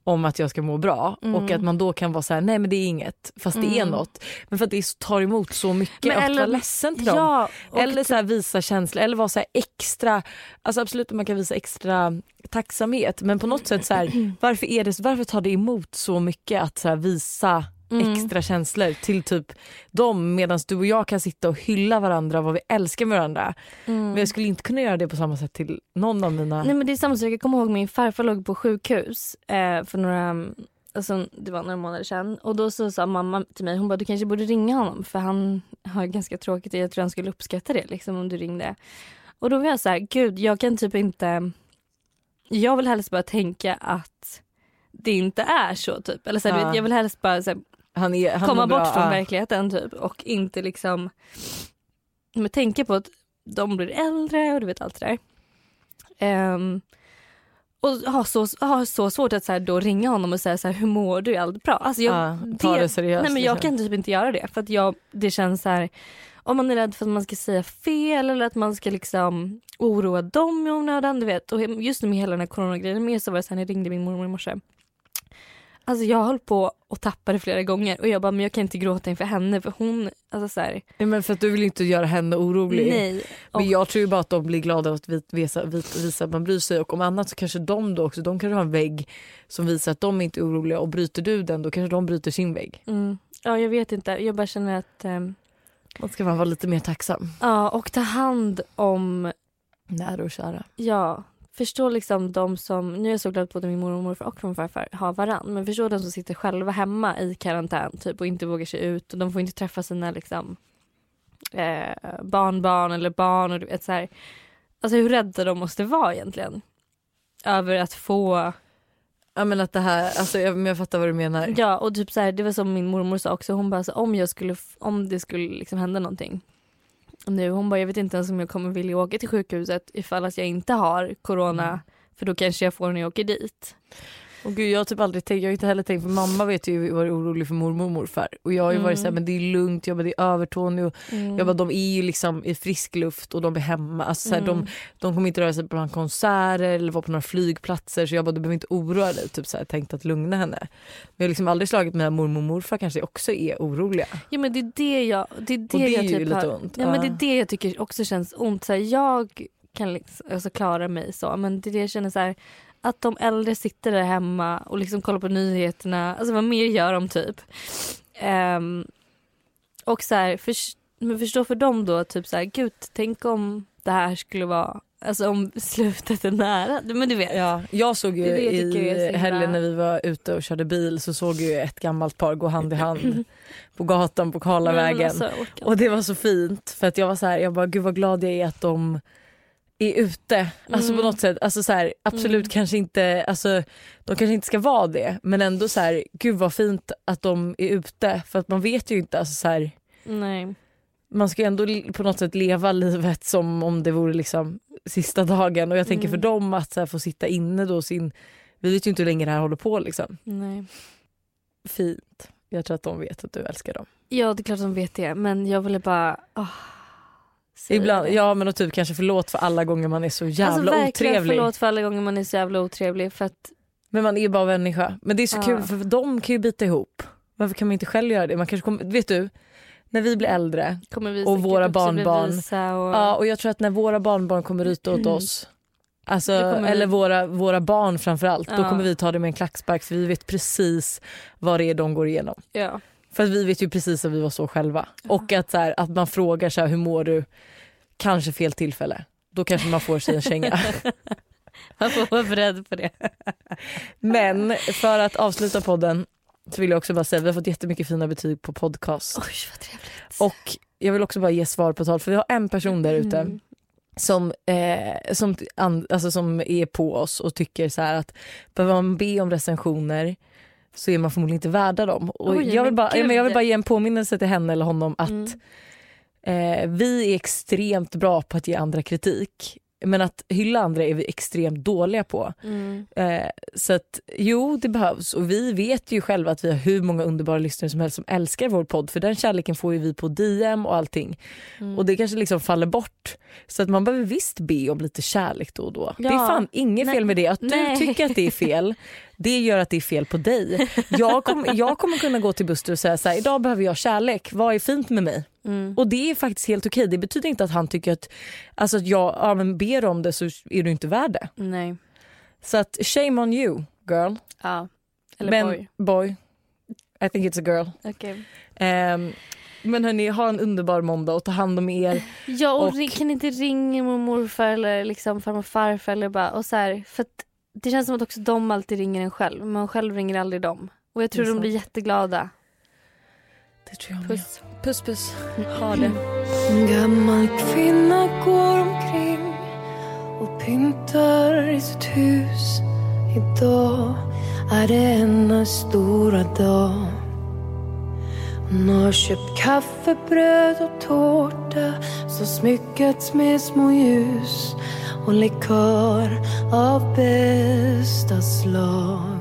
om att jag ska må bra Mm. och att man då kan vara så här: nej men det är inget fast det är Mm. något. Men för att det tar emot så mycket Men att eller- vara ledsen till dem. Ja, och Eller så här, visa känslor eller vara så här extra, alltså absolut att man kan visa extra tacksamhet men på något sätt så varför, är det, varför tar det emot så mycket att så visa Mm. extra känslor till typ dem medan du och jag kan sitta och hylla varandra vad vi älskar med varandra. Mm. Men jag skulle inte kunna göra det på samma sätt till någon av mina... Nej men det är samma sak, jag kommer ihåg min farfar låg på sjukhus eh, för några, alltså, det var några månader sedan och då så sa mamma till mig, hon bara du kanske borde ringa honom för han har ganska tråkigt och jag tror han skulle uppskatta det liksom om du ringde. Och då var jag så här, gud jag kan typ inte, jag vill helst bara tänka att det inte är så typ. Eller så här, Ja. vet, jag vill helst bara så här, han är, han komma bra, bort från ja. verkligheten typ och inte liksom men tänka på att de blir äldre och du vet allt det där. Ehm, och ha så, ha så svårt att så här, då ringa honom och säga så här, hur mår du? Är allt bra? Alltså jag, Ja, ta det seriöst. nej men jag liksom. kan typ inte göra det för att jag, det känns så här om man är rädd för att man ska säga fel eller att man ska liksom oroa dem i onödan. Du vet. Och just nu med hela den här coronagrejen med så var det så här när jag ringde min mormor i morse. Alltså jag höll på att tappa det flera gånger och jag bara men jag kan inte gråta inför henne för hon, alltså så här, Nej, men för att du vill inte göra henne orolig. nej. Och, Men jag tror ju bara att de blir glada att vi- visa, visa, att man bryr sig och om annat så kanske de då också, de kanske har en vägg som visar att de inte är oroliga och bryter du den då kanske de bryter sin vägg. mm, ja jag vet inte, jag bara känner att ehm, Man ska vara lite mer tacksam. ja och ta hand om, Nära och kära. ja förstå liksom de som, nu är jag så glad både min mormor och morfar och min farfar har varann men förstå de som sitter själva hemma i karantän typ och inte vågar sig ut och de får inte träffa sina liksom eh, barnbarn eller barn och du vet så här. Alltså hur rädda de måste vara egentligen. Över att få Ja men att det här, alltså jag, jag fattar vad du menar. Ja och typ så här, det var som min mormor sa också, hon bara så, om jag skulle, om det skulle liksom hända någonting nu, hon bara jag vet inte ens om jag kommer vilja åka till sjukhuset ifall att jag inte har corona Mm. för då kanske jag får när jag åker dit. Och gud, jag har typ aldrig tänkt, jag har inte heller tänkt för mamma vet ju varit orolig för mormor och morfar och jag har ju varit Mm. såhär men det är lugnt, jag bara, det är Övertorneå och Mm. jag bara, de är ju liksom i frisk luft och de är hemma. Alltså, såhär, Mm. de, de kommer inte röra sig på några konserter eller vara på några flygplatser så jag bara du behöver inte oroa dig. Typ såhär, tänkt att lugna henne. Men jag har liksom aldrig slagit mig att mormor och morfar kanske också är oroliga. Ja men det är det jag, det är det, det jag typ lite har, ont. Ja men det är det jag tycker också känns ont. Så här, jag kan liksom, alltså klara mig så men det är det jag känner så här, att de äldre sitter där hemma och liksom kollar på nyheterna. Alltså vad mer gör de typ? Ehm, och så här, för, men förstå för dem då, typ så här, gud tänk om det här skulle vara, alltså om slutet är nära. Men du vet. Ja, jag såg ju Det jag i helgen när vi var ute och körde bil så såg ju ett gammalt par gå hand i hand på gatan på Karlavägen. Alltså, jag. Och det var så fint för att jag var så här, jag bara gud vad glad jag är att de är ute. Alltså Mm. på något sätt, alltså så här, absolut Mm. kanske inte, alltså de kanske inte ska vara det men ändå så här, gud vad fint att de är ute för att man vet ju inte, alltså så här, Nej. man ska ju ändå på något sätt leva livet som om det vore liksom sista dagen och jag tänker Mm. för dem att så här, få sitta inne då sin, vi vet ju inte hur länge det här håller på liksom. Nej. Fint. Jag tror att de vet att du älskar dem. Ja det är klart de vet det men jag ville bara säga Ibland, ja men och typ kanske förlåt för alla gånger man är så jävla alltså, verkligen otrevlig. förlåt för alla gånger man är så jävla otrevlig för att Men man är ju bara människa. Men det är så Ja. kul för de kan ju bita ihop. Varför kan man inte själv göra det? Man kanske kommer, vet du, när vi blir äldre vi Och våra barnbarn. och, Ja, och jag tror att när våra barnbarn kommer ryta åt oss, alltså, eller våra, våra barn framförallt, då Ja. kommer vi ta det med en klackspark för vi vet precis vad det är de går igenom. ja. För att vi vet ju precis att vi var så själva. Och att, så här, att man frågar så här, hur mår du? Kanske fel tillfälle. Då kanske man får sig en känga. Man får vara beredd på det. Men för att avsluta podden så vill jag också bara säga vi har fått jättemycket fina betyg på podcast. Oj vad trevligt. Och jag vill också bara ge svar på tal för vi har en person där ute Mm. som, eh, som, an, alltså som är på oss och tycker så här att behöver man be om recensioner så är man förmodligen inte värda dem. Och Oj, jag, vill bara, ja, men jag vill bara ge en påminnelse till henne eller honom att Mm. eh, vi är extremt bra på att ge andra kritik men att hylla andra är vi extremt dåliga på. Mm. Eh, så att jo, det behövs och vi vet ju själva att vi har hur många underbara lyssnare som helst som älskar vår podd för den kärleken får ju vi på DM och allting Mm. och det kanske liksom faller bort. Så att man behöver visst be om lite kärlek då och då. Det är Ja. fan inget Nej. fel med det. Att Nej. du tycker att det är fel, det gör att det är fel på dig. Jag, kom, jag kommer kunna gå till Buster och säga så här, idag behöver jag kärlek, vad är fint med mig? Mm. Och det är faktiskt helt okej. Det betyder inte att han tycker att, alltså att jag ja, men ber om det så är du inte värd det. Nej. Så att shame on you girl. Ja. Eller men, boy. boy. I think it's a girl. Okej. Ehm, men hörni, ha en underbar måndag och ta hand om er. Ja och, Och- kan inte ringa mormor morfar eller liksom farmor farfar eller bara och så här, för att det känns som att också de alltid ringer en själv men man själv ringer aldrig dem. Och jag tror de blir jätteglada. Det tror jag med. Puss. Puss puss. Ha det. En gammal kvinna går omkring och pyntar i sitt hus. Idag är det hennes stora dag. Hon har köpt kaffe, bröd och tårta som smyckats med små ljus och likör av bästa slag.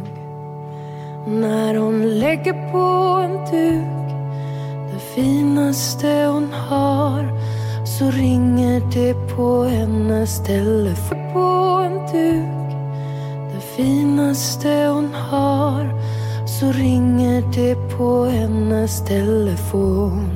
När hon lägger på en duk det finaste hon har så ringer det på hennes telefon på en duk det finaste hon har så ringer det på hennes telefon